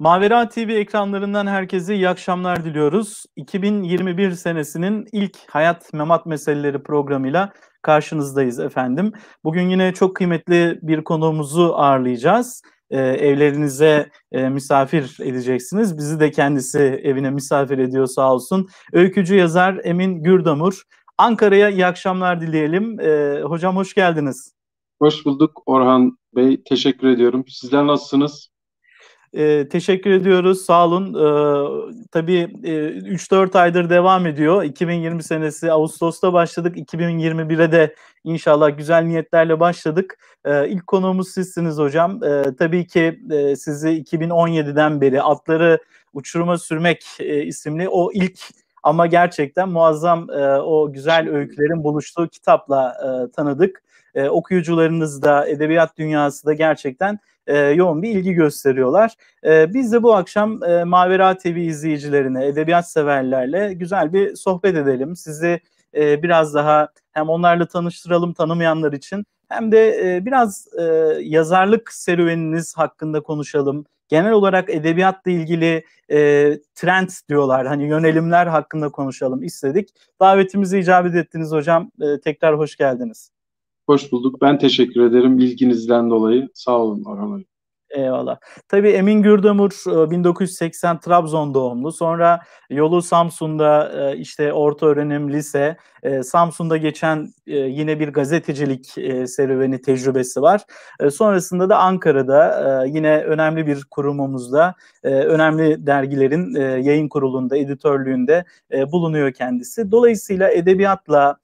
Mavera TV ekranlarından herkese iyi akşamlar diliyoruz. 2021 senesinin ilk Hayat Memat Meseleleri programıyla karşınızdayız efendim. Bugün yine çok kıymetli bir konuğumuzu ağırlayacağız. Ee, evlerinize e, misafir edeceksiniz. Bizi de kendisi evine misafir ediyor sağ olsun. Öykücü yazar Emin Gürdamur. Ankara'ya iyi akşamlar dileyelim. Ee, hocam hoş geldiniz. Hoş bulduk Orhan Bey. Teşekkür ediyorum. Sizler nasılsınız? E, teşekkür ediyoruz. Sağ olun. E, tabii e, 3-4 aydır devam ediyor. 2020 senesi Ağustos'ta başladık. 2021'e de inşallah güzel niyetlerle başladık. E, ilk konuğumuz sizsiniz hocam. E, tabii ki e, sizi 2017'den beri Atları Uçuruma Sürmek e, isimli o ilk ama gerçekten muazzam e, o güzel öykülerin buluştuğu kitapla e, tanıdık. E, okuyucularınız da edebiyat dünyası da gerçekten e, yoğun bir ilgi gösteriyorlar. E, biz de bu akşam e, Mavera TV izleyicilerine, edebiyat severlerle güzel bir sohbet edelim. Sizi e, biraz daha hem onlarla tanıştıralım tanımayanlar için hem de e, biraz e, yazarlık serüveniniz hakkında konuşalım. Genel olarak edebiyatla ilgili e, trend diyorlar hani yönelimler hakkında konuşalım istedik. Davetimizi icabet ettiniz hocam. E, tekrar hoş geldiniz. Hoş bulduk. Ben teşekkür ederim ilginizden dolayı. Sağ olun Orhan Hocam. Eyvallah. Tabii Emin Gürdamur 1980 e, Trabzon doğumlu. Sonra yolu Samsun'da e, işte orta öğrenim, lise, e, Samsun'da geçen yine bir gazetecilik serüveni tecrübesi var. Sonrasında da Ankara'da yine önemli bir kurumumuzda, önemli dergilerin yayın kurulunda, editörlüğünde bulunuyor kendisi. Dolayısıyla edebiyatla,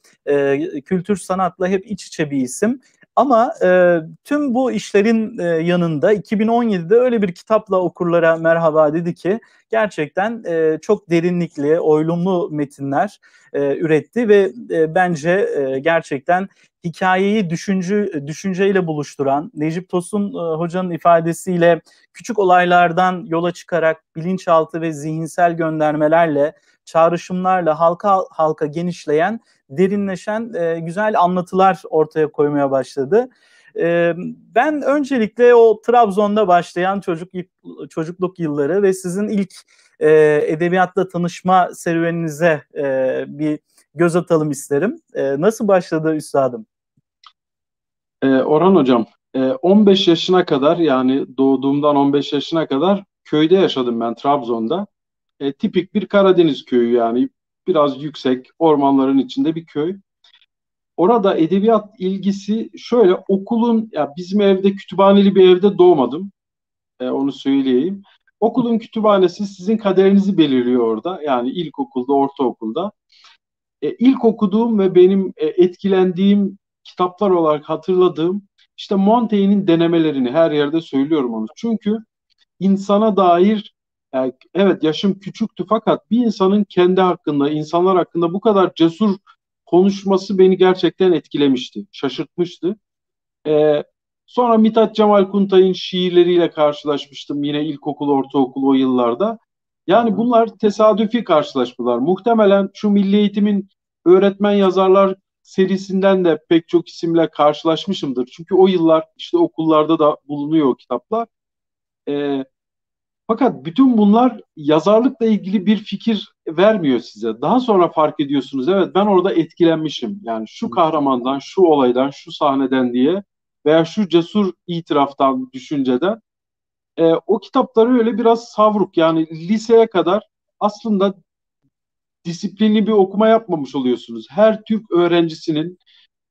kültür sanatla hep iç içe bir isim. Ama e, tüm bu işlerin e, yanında 2017'de öyle bir kitapla okurlara merhaba dedi ki gerçekten e, çok derinlikli, oylumlu metinler e, üretti ve e, bence e, gerçekten hikayeyi düşüncü düşünceyle buluşturan Necip Tosun e, hocanın ifadesiyle küçük olaylardan yola çıkarak bilinçaltı ve zihinsel göndermelerle çağrışımlarla halka halka genişleyen, derinleşen e, güzel anlatılar ortaya koymaya başladı. E, ben öncelikle o Trabzon'da başlayan çocuk çocukluk yılları ve sizin ilk e, edebiyatla tanışma serüveninize e, bir göz atalım isterim. E, nasıl başladı üstadım? E, Orhan Hocam, e, 15 yaşına kadar yani doğduğumdan 15 yaşına kadar köyde yaşadım ben Trabzon'da e, tipik bir Karadeniz köyü yani biraz yüksek ormanların içinde bir köy. Orada edebiyat ilgisi şöyle okulun ya bizim evde kütüphaneli bir evde doğmadım. E, onu söyleyeyim. Okulun kütüphanesi sizin kaderinizi belirliyor orada. Yani ilkokulda, ortaokulda. E, ilk okuduğum ve benim e, etkilendiğim kitaplar olarak hatırladığım işte Montaigne'in denemelerini her yerde söylüyorum onu. Çünkü insana dair yani evet yaşım küçüktü fakat bir insanın kendi hakkında, insanlar hakkında bu kadar cesur konuşması beni gerçekten etkilemişti, şaşırtmıştı. Ee, sonra Mithat Cemal Kuntay'ın şiirleriyle karşılaşmıştım yine ilkokul, ortaokul o yıllarda. Yani bunlar tesadüfi karşılaşmalar. Muhtemelen şu milli eğitimin öğretmen yazarlar serisinden de pek çok isimle karşılaşmışımdır. Çünkü o yıllar işte okullarda da bulunuyor o kitaplar. Ee, fakat bütün bunlar yazarlıkla ilgili bir fikir vermiyor size. Daha sonra fark ediyorsunuz evet ben orada etkilenmişim. Yani şu kahramandan, şu olaydan, şu sahneden diye veya şu cesur itiraftan, düşünceden. E, o kitapları öyle biraz savruk yani liseye kadar aslında disiplinli bir okuma yapmamış oluyorsunuz. Her Türk öğrencisinin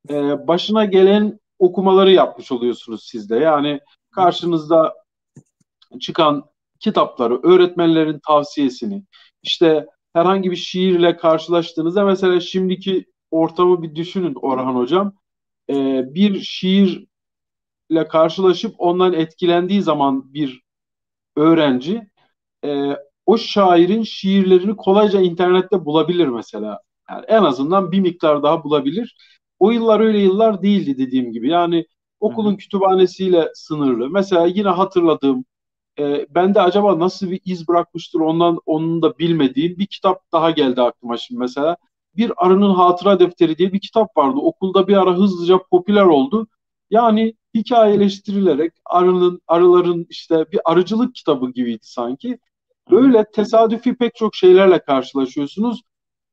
e, başına gelen okumaları yapmış oluyorsunuz sizde. Yani karşınızda çıkan kitapları, öğretmenlerin tavsiyesini, işte herhangi bir şiirle karşılaştığınızda mesela şimdiki ortamı bir düşünün Orhan Hocam. Ee, bir şiirle karşılaşıp ondan etkilendiği zaman bir öğrenci e, o şairin şiirlerini kolayca internette bulabilir mesela. Yani en azından bir miktar daha bulabilir. O yıllar öyle yıllar değildi dediğim gibi. Yani okulun Hı-hı. kütüphanesiyle sınırlı. Mesela yine hatırladığım e, ben de acaba nasıl bir iz bırakmıştır ondan onun da bilmediğim bir kitap daha geldi aklıma şimdi mesela. Bir Arının Hatıra Defteri diye bir kitap vardı. Okulda bir ara hızlıca popüler oldu. Yani hikayeleştirilerek arının arıların işte bir arıcılık kitabı gibiydi sanki. Böyle tesadüfi pek çok şeylerle karşılaşıyorsunuz.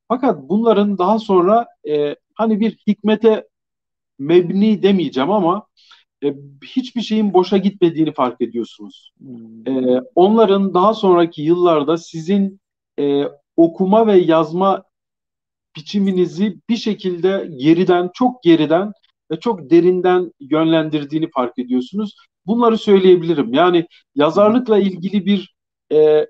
Fakat bunların daha sonra e, hani bir hikmete mebni demeyeceğim ama e, hiçbir şeyin boşa gitmediğini fark ediyorsunuz. Hmm. E, onların daha sonraki yıllarda sizin e, okuma ve yazma biçiminizi bir şekilde geriden, çok geriden ve çok derinden yönlendirdiğini fark ediyorsunuz. Bunları söyleyebilirim. Yani yazarlıkla ilgili bir e,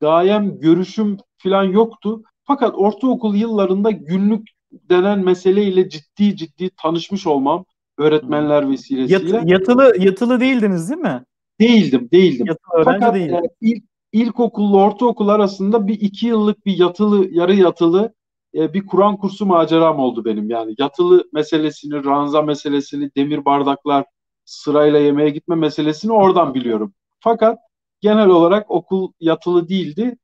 gayem, görüşüm falan yoktu. Fakat ortaokul yıllarında günlük denen meseleyle ciddi ciddi tanışmış olmam öğretmenler vesilesiyle. Yat, yatılı yatılı değildiniz değil mi? Değildim, değildim. Yatılı Fakat değil. E, ilk, ilkokulla ortaokul arasında bir iki yıllık bir yatılı, yarı yatılı e, bir Kur'an kursu maceram oldu benim. Yani yatılı meselesini, ranza meselesini, demir bardaklar sırayla yemeğe gitme meselesini oradan biliyorum. Fakat genel olarak okul yatılı değildi.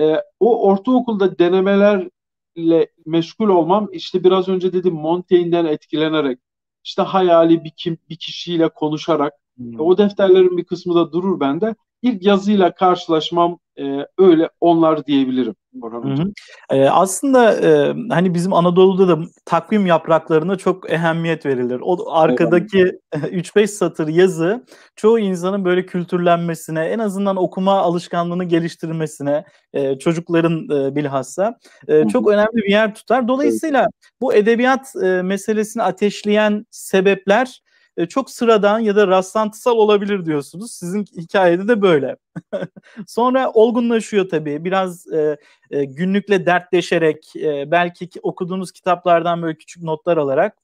E, o ortaokulda denemelerle meşgul olmam işte biraz önce dedim Montaigne'den etkilenerek işte hayali bir kim bir kişiyle konuşarak hmm. o defterlerin bir kısmı da durur bende. İlk yazıyla karşılaşmam e, öyle onlar diyebilirim. Orhan Ee, aslında e, hani bizim Anadolu'da da takvim yapraklarına çok ehemmiyet verilir. O arkadaki 3-5 satır yazı çoğu insanın böyle kültürlenmesine, en azından okuma alışkanlığını geliştirmesine, e, çocukların e, bilhassa e, çok önemli bir yer tutar. Dolayısıyla bu edebiyat e, meselesini ateşleyen sebepler e, çok sıradan ya da rastlantısal olabilir diyorsunuz. Sizin hikayede de böyle. Sonra olgunlaşıyor tabii. Biraz e, e, günlükle dertleşerek, e, belki okuduğunuz kitaplardan böyle küçük notlar alarak.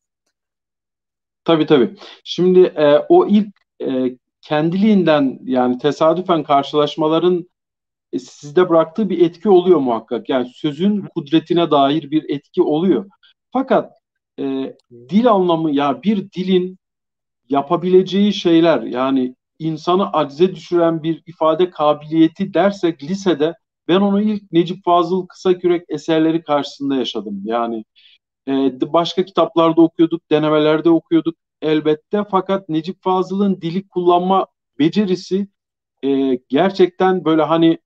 Tabii tabii. Şimdi e, o ilk e, kendiliğinden yani tesadüfen karşılaşmaların e, sizde bıraktığı bir etki oluyor muhakkak. Yani sözün kudretine dair bir etki oluyor. Fakat e, dil anlamı ya bir dilin yapabileceği şeyler yani insanı acize düşüren bir ifade kabiliyeti dersek lisede ben onu ilk Necip Fazıl Kısakürek eserleri karşısında yaşadım. Yani e, başka kitaplarda okuyorduk, denemelerde okuyorduk elbette fakat Necip Fazıl'ın dili kullanma becerisi e, gerçekten böyle hani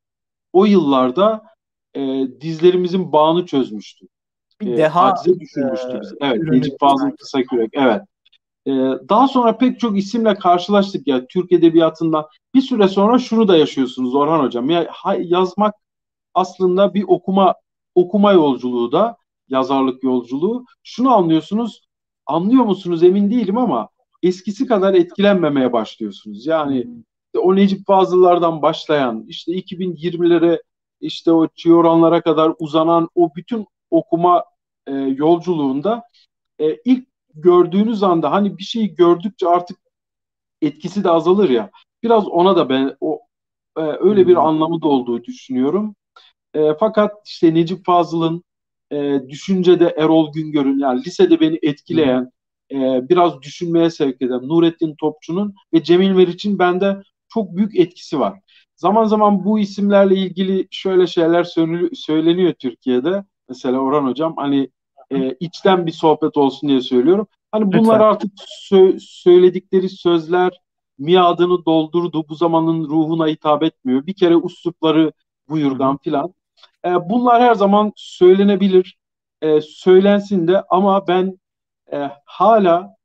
o yıllarda e, dizlerimizin bağını çözmüştü. Bir e, deha acize düşürmüştü e, bizi. Evet, Necip Fazıl Kısakürek. Evet. Ee, daha sonra pek çok isimle karşılaştık ya Türk Edebiyatı'ndan. Bir süre sonra şunu da yaşıyorsunuz Orhan Hocam. Ya yazmak aslında bir okuma okuma yolculuğu da yazarlık yolculuğu. Şunu anlıyorsunuz. Anlıyor musunuz emin değilim ama eskisi kadar etkilenmemeye başlıyorsunuz. Yani o Necip Fazıl'lardan başlayan işte 2020'lere işte o Çiyoranlara kadar uzanan o bütün okuma e, yolculuğunda e, ilk gördüğünüz anda hani bir şeyi gördükçe artık etkisi de azalır ya. Biraz ona da ben o e, öyle bir anlamı da olduğu düşünüyorum. E, fakat işte Necip Fazıl'ın e, düşüncede Erol Güngör'ün yani lisede beni etkileyen e, biraz düşünmeye sevk eden Nurettin Topçu'nun ve Cemil Meriç'in bende çok büyük etkisi var. Zaman zaman bu isimlerle ilgili şöyle şeyler söyleniyor Türkiye'de. Mesela Orhan Hocam hani e, içten bir sohbet olsun diye söylüyorum. Hani bunlar Lütfen. artık sö- söyledikleri sözler miadını doldurdu. Bu zamanın ruhuna hitap etmiyor. Bir kere uslupları buyurgan filan. E, bunlar her zaman söylenebilir. E, söylensin de ama ben e, hala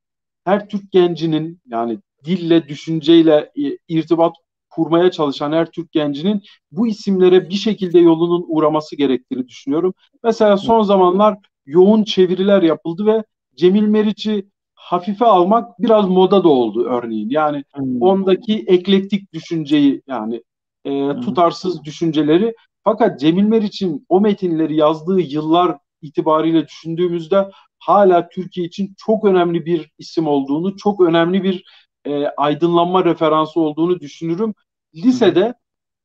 her Türk gencinin yani dille, düşünceyle e, irtibat kurmaya çalışan her Türk gencinin bu isimlere bir şekilde yolunun uğraması gerektiğini düşünüyorum. Mesela son zamanlar yoğun çeviriler yapıldı ve Cemil Meriç'i hafife almak biraz moda da oldu örneğin. Yani hmm. ondaki eklektik düşünceyi yani e, hmm. tutarsız düşünceleri fakat Cemil Meriç'in o metinleri yazdığı yıllar itibariyle düşündüğümüzde hala Türkiye için çok önemli bir isim olduğunu, çok önemli bir e, aydınlanma referansı olduğunu düşünürüm. Lisede hmm.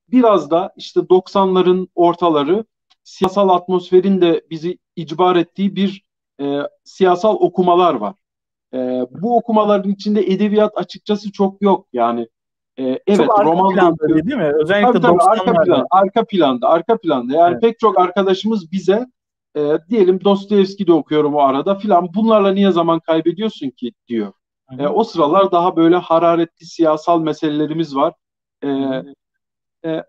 biraz da işte 90'ların ortaları siyasal atmosferin de bizi icbar ettiği bir e, siyasal okumalar var. E, bu okumaların içinde edebiyat açıkçası çok yok. Yani e, evet çok arka roman planda değil mi? Özellikle tabii, tabii, arka, plan, arka planda, arka planda. Yani evet. pek çok arkadaşımız bize e, diyelim Dostoyevski de okuyorum o arada filan. Bunlarla niye zaman kaybediyorsun ki diyor. E, o sıralar daha böyle hararetli siyasal meselelerimiz var. E, e,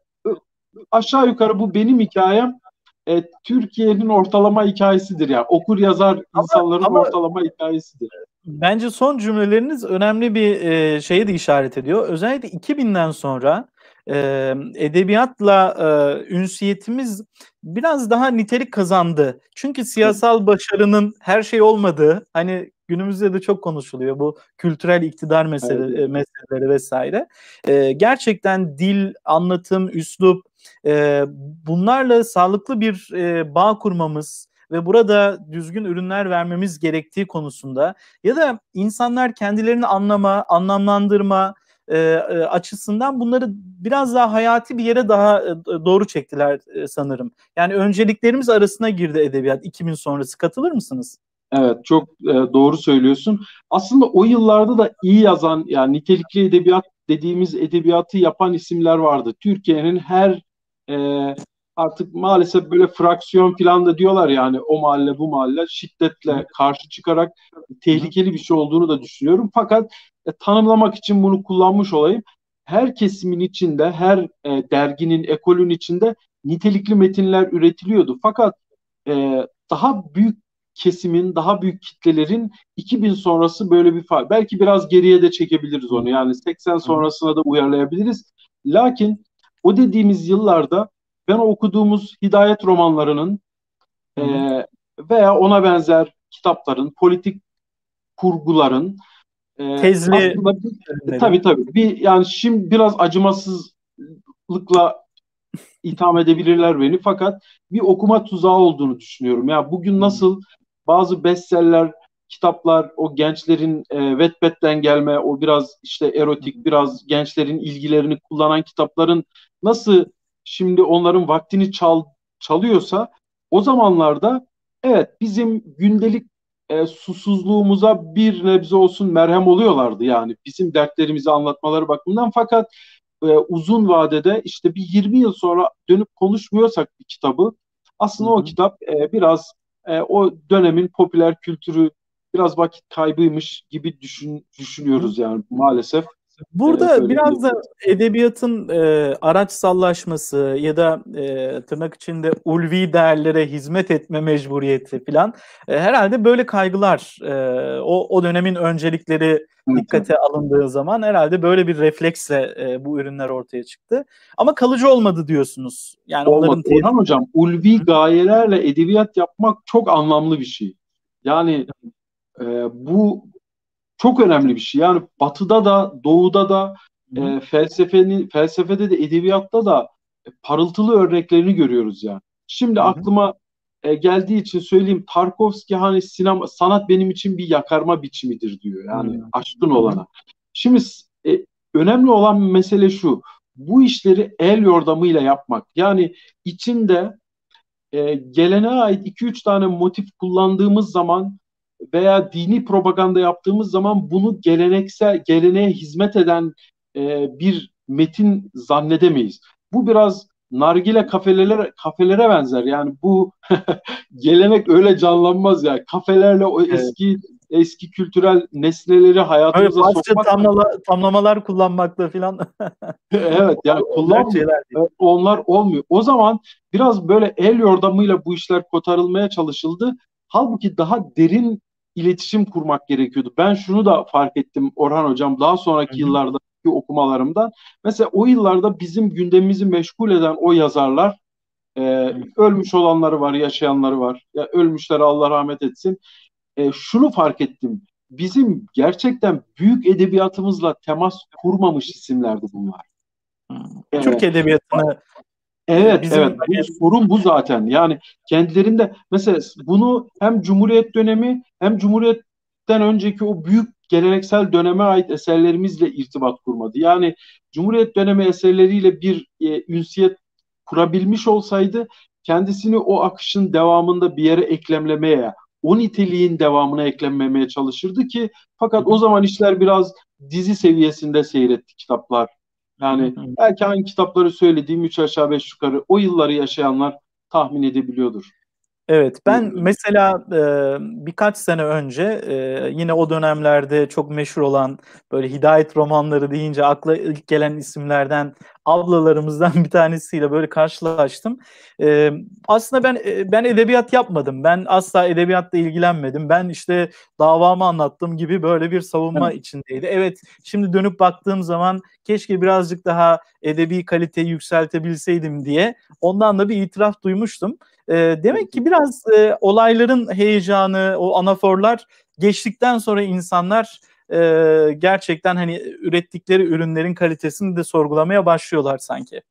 aşağı yukarı bu benim hikayem e, Türkiye'nin ortalama hikayesidir yani. Okur yazar insanların ama, ortalama hikayesidir. Bence son cümleleriniz önemli bir e, şeye de işaret ediyor. Özellikle 2000'den sonra e, edebiyatla e, ünsiyetimiz biraz daha nitelik kazandı. Çünkü siyasal başarının her şey olmadığı, hani günümüzde de çok konuşuluyor bu kültürel iktidar mesele, evet. meseleleri vesaire. E, gerçekten dil, anlatım, üslup e, bunlarla sağlıklı bir e, bağ kurmamız, ve burada düzgün ürünler vermemiz gerektiği konusunda ya da insanlar kendilerini anlama, anlamlandırma, e, e, açısından bunları biraz daha hayati bir yere daha e, doğru çektiler e, sanırım. Yani önceliklerimiz arasına girdi edebiyat 2000 sonrası. Katılır mısınız? Evet çok e, doğru söylüyorsun. Aslında o yıllarda da iyi yazan yani nitelikli edebiyat dediğimiz edebiyatı yapan isimler vardı. Türkiye'nin her e, artık maalesef böyle fraksiyon falan da diyorlar yani o mahalle bu mahalle şiddetle karşı çıkarak tehlikeli bir şey olduğunu da düşünüyorum. Fakat e, tanımlamak için bunu kullanmış olayım. Her kesimin içinde, her e, derginin, ekolün içinde nitelikli metinler üretiliyordu. Fakat e, daha büyük kesimin, daha büyük kitlelerin 2000 sonrası böyle bir fark. Belki biraz geriye de çekebiliriz onu. Yani 80 sonrasına da uyarlayabiliriz. Lakin o dediğimiz yıllarda ben okuduğumuz hidayet romanlarının e, veya ona benzer kitapların, politik kurguların e, tezli bir, tabii tabii. Bir yani şimdi biraz acımasızlıkla itham edebilirler beni. Fakat bir okuma tuzağı olduğunu düşünüyorum. Ya bugün nasıl bazı bestseller kitaplar o gençlerin e, Wattpad'den gelme o biraz işte erotik biraz gençlerin ilgilerini kullanan kitapların nasıl şimdi onların vaktini çal, çalıyorsa o zamanlarda evet bizim gündelik e, susuzluğumuza bir nebze olsun merhem oluyorlardı yani bizim dertlerimizi anlatmaları bakımından fakat e, uzun vadede işte bir 20 yıl sonra dönüp konuşmuyorsak bir kitabı aslında Hı-hı. o kitap e, biraz e, o dönemin popüler kültürü biraz vakit kaybıymış gibi düşün, düşünüyoruz yani maalesef. Burada evet, biraz da edebiyatın e, araçsallaşması ya da e, tırnak içinde ulvi değerlere hizmet etme mecburiyeti falan e, herhalde böyle kaygılar e, o, o dönemin öncelikleri dikkate alındığı zaman herhalde böyle bir refleksle e, bu ürünler ortaya çıktı. Ama kalıcı olmadı diyorsunuz. Yani Olmadı. onların Orhan Hocam ulvi gayelerle edebiyat yapmak çok anlamlı bir şey. Yani e, bu çok önemli bir şey. Yani batıda da doğuda da e, felsefenin felsefede de edebiyatta da e, parıltılı örneklerini görüyoruz yani. Şimdi Hı-hı. aklıma e, geldiği için söyleyeyim Tarkovski hani sinema sanat benim için bir yakarma biçimidir diyor. Yani Hı-hı. aşkın olana. Şimdi e, önemli olan mesele şu. Bu işleri el yordamıyla yapmak. Yani içinde e, gelene ait 2-3 tane motif kullandığımız zaman veya dini propaganda yaptığımız zaman bunu geleneksel geleneğe hizmet eden e, bir metin zannedemeyiz. Bu biraz nargile kafelere kafelere benzer. Yani bu gelenek öyle canlanmaz ya. Yani. Kafelerle o evet. eski eski kültürel nesneleri hayatımıza Öyle sokmak. Tamlama, tamlamalar kullanmakla filan. evet yani kullanmıyor. Onlar olmuyor. O zaman biraz böyle el yordamıyla bu işler kotarılmaya çalışıldı. Halbuki daha derin iletişim kurmak gerekiyordu. Ben şunu da fark ettim Orhan Hocam daha sonraki Hı-hı. yıllardaki okumalarımdan. Mesela o yıllarda bizim gündemimizi meşgul eden o yazarlar e, ölmüş olanları var, yaşayanları var. Ya ölmüşlere Allah rahmet etsin. E, şunu fark ettim. Bizim gerçekten büyük edebiyatımızla temas kurmamış isimlerdi bunlar. Türk edebiyatını Evet, Bizim evet. Bu, sorun bu zaten. Yani kendilerinde mesela bunu hem Cumhuriyet dönemi hem Cumhuriyet'ten önceki o büyük geleneksel döneme ait eserlerimizle irtibat kurmadı. Yani Cumhuriyet dönemi eserleriyle bir e, ünsiyet kurabilmiş olsaydı kendisini o akışın devamında bir yere eklemlemeye, o niteliğin devamına eklenmemeye çalışırdı ki fakat o zaman işler biraz dizi seviyesinde seyretti kitaplar yani belki hangi kitapları söylediğim üç aşağı beş yukarı o yılları yaşayanlar tahmin edebiliyordur. Evet ben mesela e, birkaç sene önce e, yine o dönemlerde çok meşhur olan böyle hidayet romanları deyince akla ilk gelen isimlerden ablalarımızdan bir tanesiyle böyle karşılaştım. E, aslında ben e, ben edebiyat yapmadım. Ben asla edebiyatla ilgilenmedim. Ben işte davamı anlattım gibi böyle bir savunma evet. içindeydi. Evet şimdi dönüp baktığım zaman keşke birazcık daha edebi kaliteyi yükseltebilseydim diye ondan da bir itiraf duymuştum. E, demek ki biraz e, olayların heyecanı, o anaforlar geçtikten sonra insanlar e, gerçekten hani ürettikleri ürünlerin kalitesini de sorgulamaya başlıyorlar sanki.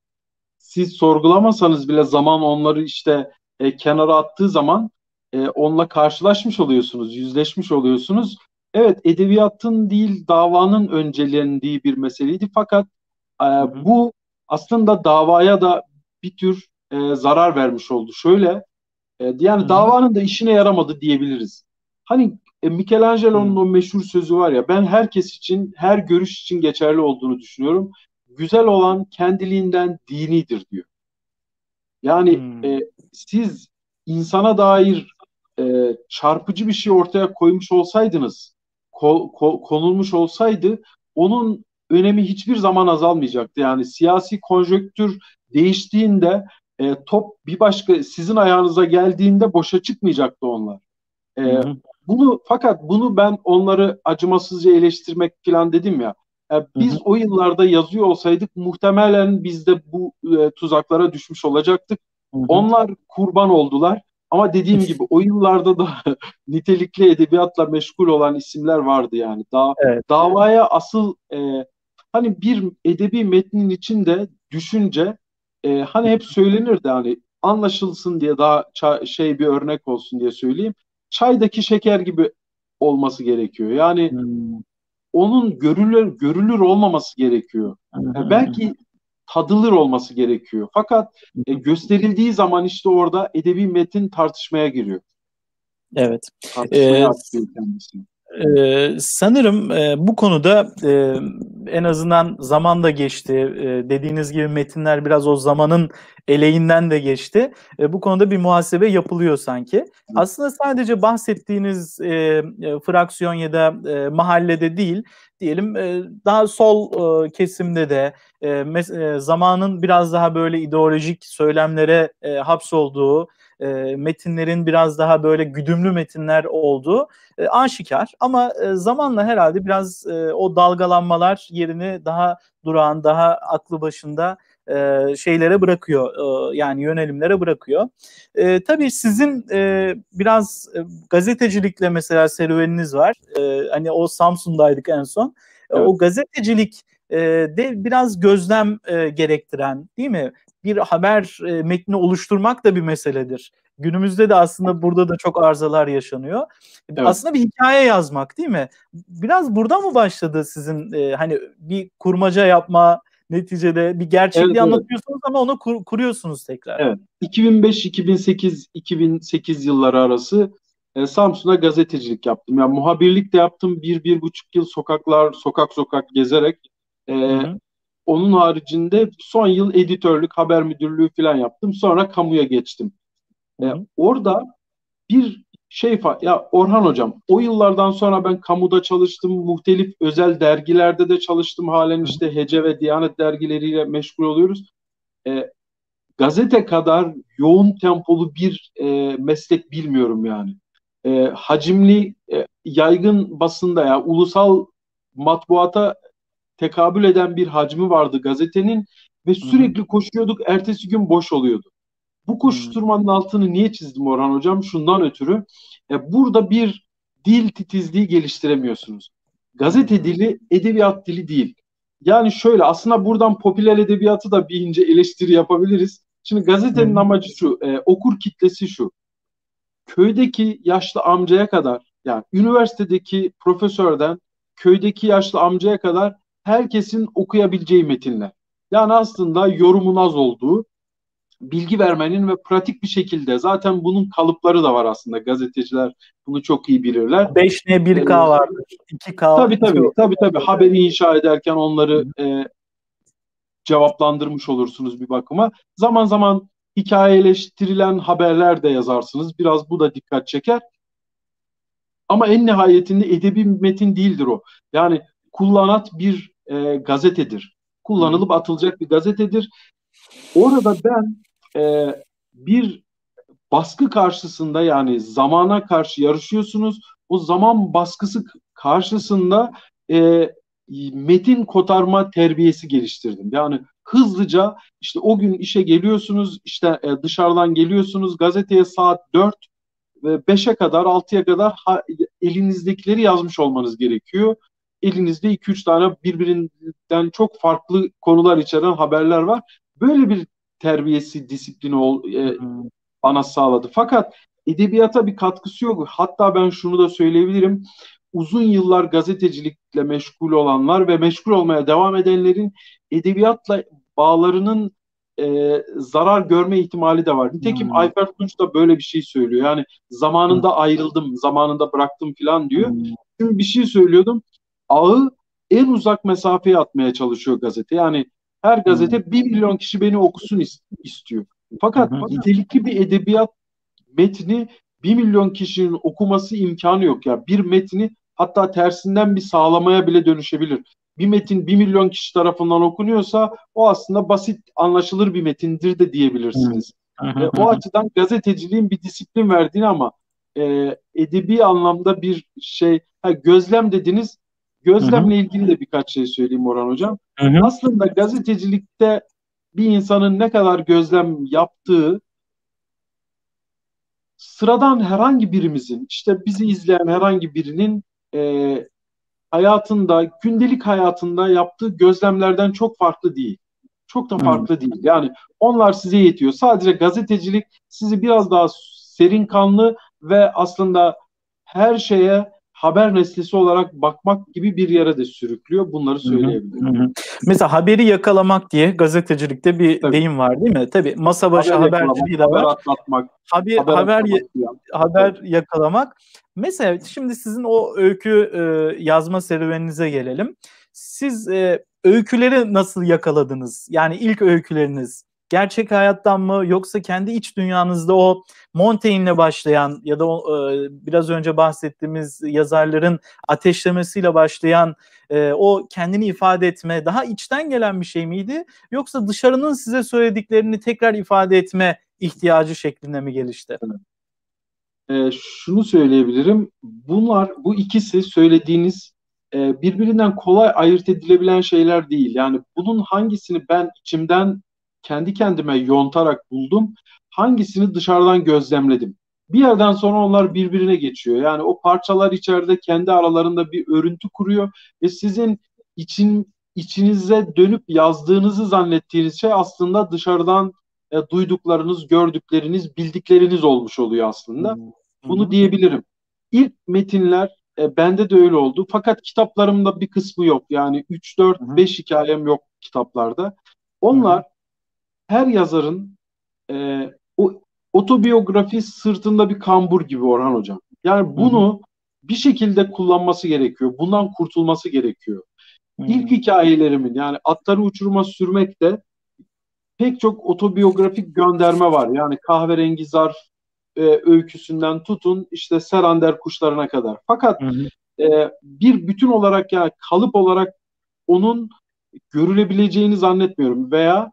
Siz sorgulamasanız bile zaman onları işte e, kenara attığı zaman e, onunla karşılaşmış oluyorsunuz, yüzleşmiş oluyorsunuz. Evet edebiyatın değil davanın öncelendiği bir meseleydi fakat e, bu aslında davaya da bir tür e, zarar vermiş oldu. Şöyle e, yani Hı-hı. davanın da işine yaramadı diyebiliriz. Hani e, Michelangelo'nun Hı-hı. o meşhur sözü var ya ben herkes için her görüş için geçerli olduğunu düşünüyorum. Güzel olan kendiliğinden dinidir diyor. Yani e, siz insana dair e, çarpıcı bir şey ortaya koymuş olsaydınız, ko, ko, konulmuş olsaydı onun önemi hiçbir zaman azalmayacaktı. Yani siyasi konjöktür değiştiğinde e, top bir başka sizin ayağınıza geldiğinde boşa çıkmayacaktı onlar. E, hı hı. Bunu fakat bunu ben onları acımasızca eleştirmek falan dedim ya. E, biz hı hı. o yıllarda yazıyor olsaydık muhtemelen biz de bu e, tuzaklara düşmüş olacaktık. Hı hı. Onlar kurban oldular. Ama dediğim gibi o yıllarda da nitelikli edebiyatla meşgul olan isimler vardı yani. Da evet. Davaya asıl e, hani bir edebi metnin içinde düşünce e, hani hep söylenirdi hani anlaşılsın diye daha şey bir örnek olsun diye söyleyeyim. Çaydaki şeker gibi olması gerekiyor. Yani hmm. onun görülür görülür olmaması gerekiyor. Hmm. Belki tadılır olması gerekiyor. Fakat e, gösterildiği zaman işte orada edebi metin tartışmaya giriyor. Evet. Tartışmaya ee. Ee, sanırım e, bu konuda e, en azından zaman da geçti. E, dediğiniz gibi metinler biraz o zamanın eleğinden de geçti. E, bu konuda bir muhasebe yapılıyor sanki. Aslında sadece bahsettiğiniz e, e, fraksiyon ya da e, mahallede değil, diyelim e, daha sol e, kesimde de e, e, zamanın biraz daha böyle ideolojik söylemlere e, hapsolduğu metinlerin biraz daha böyle güdümlü metinler olduğu aşikar. Ama zamanla herhalde biraz o dalgalanmalar yerini daha durağan, daha aklı başında e, şeylere bırakıyor e, yani yönelimlere bırakıyor. E, tabii sizin e, biraz e, gazetecilikle mesela serüveniniz var. E, hani o Samsun'daydık en son. E, evet. O gazetecilik e, de biraz gözlem e, gerektiren değil mi? bir haber e, metni oluşturmak da bir meseledir. Günümüzde de aslında burada da çok arızalar yaşanıyor. Evet. Aslında bir hikaye yazmak değil mi? Biraz burada mı başladı sizin e, hani bir kurmaca yapma neticede bir gerçekliği evet, anlatıyorsunuz evet. ama onu kur, kuruyorsunuz tekrar. Evet. 2005 2008 2008 yılları arası e, Samsun'a gazetecilik yaptım. Yani muhabirlik de yaptım. Bir, bir buçuk yıl sokaklar, sokak sokak gezerek e, onun haricinde son yıl editörlük, haber müdürlüğü falan yaptım. Sonra kamuya geçtim. Ee, orada bir şey ya Orhan hocam o yıllardan sonra ben kamuda çalıştım. Muhtelif özel dergilerde de çalıştım. Halen işte Hece ve Diyanet dergileriyle meşgul oluyoruz. Ee, gazete kadar yoğun tempolu bir e, meslek bilmiyorum yani. E, hacimli, e, yaygın basında ya ulusal matbuata tekabül eden bir hacmi vardı gazetenin ve sürekli koşuyorduk. Ertesi gün boş oluyordu. Bu koşturmanın altını niye çizdim Orhan Hocam? Şundan ötürü e, burada bir dil titizliği geliştiremiyorsunuz. Gazete dili edebiyat dili değil. Yani şöyle aslında buradan popüler edebiyatı da bir ince eleştiri yapabiliriz. Şimdi gazetenin hmm. amacı şu, e, okur kitlesi şu. Köydeki yaşlı amcaya kadar, yani üniversitedeki profesörden köydeki yaşlı amcaya kadar herkesin okuyabileceği metinler. Yani aslında yorumun az olduğu, bilgi vermenin ve pratik bir şekilde zaten bunun kalıpları da var aslında gazeteciler bunu çok iyi bilirler. 5N 1K ee, vardır. 2K. Tabii tabii tabii tabii haberi inşa ederken onları e, cevaplandırmış olursunuz bir bakıma. Zaman zaman hikayeleştirilen haberler de yazarsınız. Biraz bu da dikkat çeker. Ama en nihayetinde edebi metin değildir o. Yani kullanat bir e, gazetedir. Kullanılıp atılacak bir gazetedir. Orada ben e, bir baskı karşısında yani zamana karşı yarışıyorsunuz. O zaman baskısı karşısında e, metin kotarma terbiyesi geliştirdim. Yani hızlıca işte o gün işe geliyorsunuz, işte e, dışarıdan geliyorsunuz, gazeteye saat 4 ve 5'e kadar, 6'ya kadar ha, elinizdekileri yazmış olmanız gerekiyor. Elinizde 2-3 tane birbirinden çok farklı konular içeren haberler var. Böyle bir terbiyesi, disiplini ol, e, bana sağladı. Fakat edebiyata bir katkısı yok. Hatta ben şunu da söyleyebilirim. Uzun yıllar gazetecilikle meşgul olanlar ve meşgul olmaya devam edenlerin edebiyatla bağlarının e, zarar görme ihtimali de var. Nitekim hmm. Ayfer Tunç da böyle bir şey söylüyor. Yani zamanında hmm. ayrıldım, zamanında bıraktım falan diyor. Hmm. Şimdi bir şey söylüyordum. Ağı en uzak mesafeye atmaya çalışıyor gazete. Yani her gazete bir milyon kişi beni okusun istiyor. Fakat nitelikli bir edebiyat metni bir milyon kişinin okuması imkanı yok ya. Bir metni hatta tersinden bir sağlamaya bile dönüşebilir bir metin bir milyon kişi tarafından okunuyorsa o aslında basit anlaşılır bir metindir de diyebilirsiniz. e, o açıdan gazeteciliğin bir disiplin verdiğini ama e, edebi anlamda bir şey ha, gözlem dediniz gözlemle ilgili de birkaç şey söyleyeyim Orhan Hocam. Aslında gazetecilikte bir insanın ne kadar gözlem yaptığı sıradan herhangi birimizin işte bizi izleyen herhangi birinin e, hayatında, gündelik hayatında yaptığı gözlemlerden çok farklı değil. Çok da farklı hmm. değil. Yani onlar size yetiyor. Sadece gazetecilik sizi biraz daha serin kanlı ve aslında her şeye haber nesnesi olarak bakmak gibi bir yere de sürüklüyor. Bunları söyleyebilirim. Hı hı. Mesela haberi yakalamak diye gazetecilikte bir Tabii. deyim var değil mi? Tabii masa başı haber haberciliği de var. Haber atlatmak. Haber, haber, haber, haber yakalamak. Mesela şimdi sizin o öykü e, yazma serüveninize gelelim. Siz e, öyküleri nasıl yakaladınız? Yani ilk öyküleriniz gerçek hayattan mı yoksa kendi iç dünyanızda o Montaigne'le başlayan ya da e, biraz önce bahsettiğimiz yazarların ateşlemesiyle başlayan e, o kendini ifade etme daha içten gelen bir şey miydi? Yoksa dışarının size söylediklerini tekrar ifade etme ihtiyacı şeklinde mi gelişti? E, şunu söyleyebilirim. Bunlar bu ikisi söylediğiniz e, birbirinden kolay ayırt edilebilen şeyler değil. Yani bunun hangisini ben içimden kendi kendime yontarak buldum. Hangisini dışarıdan gözlemledim. Bir yerden sonra onlar birbirine geçiyor. Yani o parçalar içeride kendi aralarında bir örüntü kuruyor ve sizin için içinize dönüp yazdığınızı zannettiğiniz şey aslında dışarıdan e, duyduklarınız, gördükleriniz, bildikleriniz olmuş oluyor aslında. Hı-hı. Bunu diyebilirim. İlk metinler e, bende de öyle oldu. Fakat kitaplarımda bir kısmı yok. Yani 3 4 Hı-hı. 5 hikayem yok kitaplarda. Onlar her yazarın e, o otobiyografi sırtında bir kambur gibi Orhan Hocam. Yani bunu Hı-hı. bir şekilde kullanması gerekiyor. Bundan kurtulması gerekiyor. Hı-hı. İlk hikayelerimin yani atları uçuruma sürmekte pek çok otobiyografik gönderme var. Yani kahverengi zarf e, öyküsünden tutun işte Serander kuşlarına kadar. Fakat e, bir bütün olarak yani kalıp olarak onun görülebileceğini zannetmiyorum veya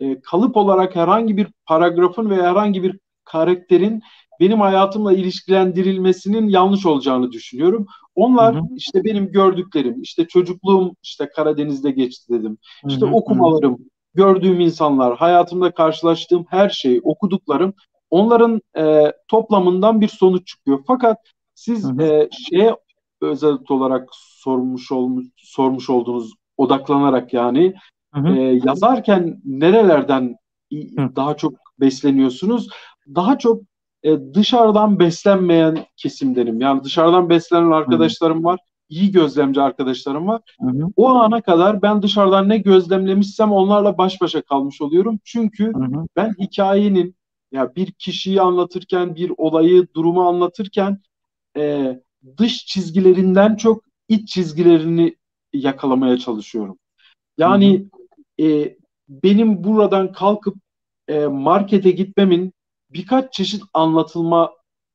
e, kalıp olarak herhangi bir paragrafın veya herhangi bir karakterin benim hayatımla ilişkilendirilmesinin yanlış olacağını düşünüyorum. Onlar hı hı. işte benim gördüklerim, işte çocukluğum işte Karadeniz'de geçti dedim. İşte hı hı. okumalarım, gördüğüm insanlar, hayatımda karşılaştığım her şey, okuduklarım onların e, toplamından bir sonuç çıkıyor. Fakat siz hı hı. E, şeye özel olarak sormuş olmuş sormuş olduğunuz odaklanarak yani Hı hı. E, yazarken nerelerden hı. daha çok besleniyorsunuz? Daha çok e, dışarıdan beslenmeyen kesimdenim. Yani dışarıdan beslenen arkadaşlarım hı. var. iyi gözlemci arkadaşlarım var. Hı hı. O ana kadar ben dışarıdan ne gözlemlemişsem onlarla baş başa kalmış oluyorum. Çünkü hı hı. ben hikayenin ya bir kişiyi anlatırken, bir olayı, durumu anlatırken e, dış çizgilerinden çok iç çizgilerini yakalamaya çalışıyorum. Yani e, benim buradan kalkıp e, markete gitmemin birkaç çeşit anlatılma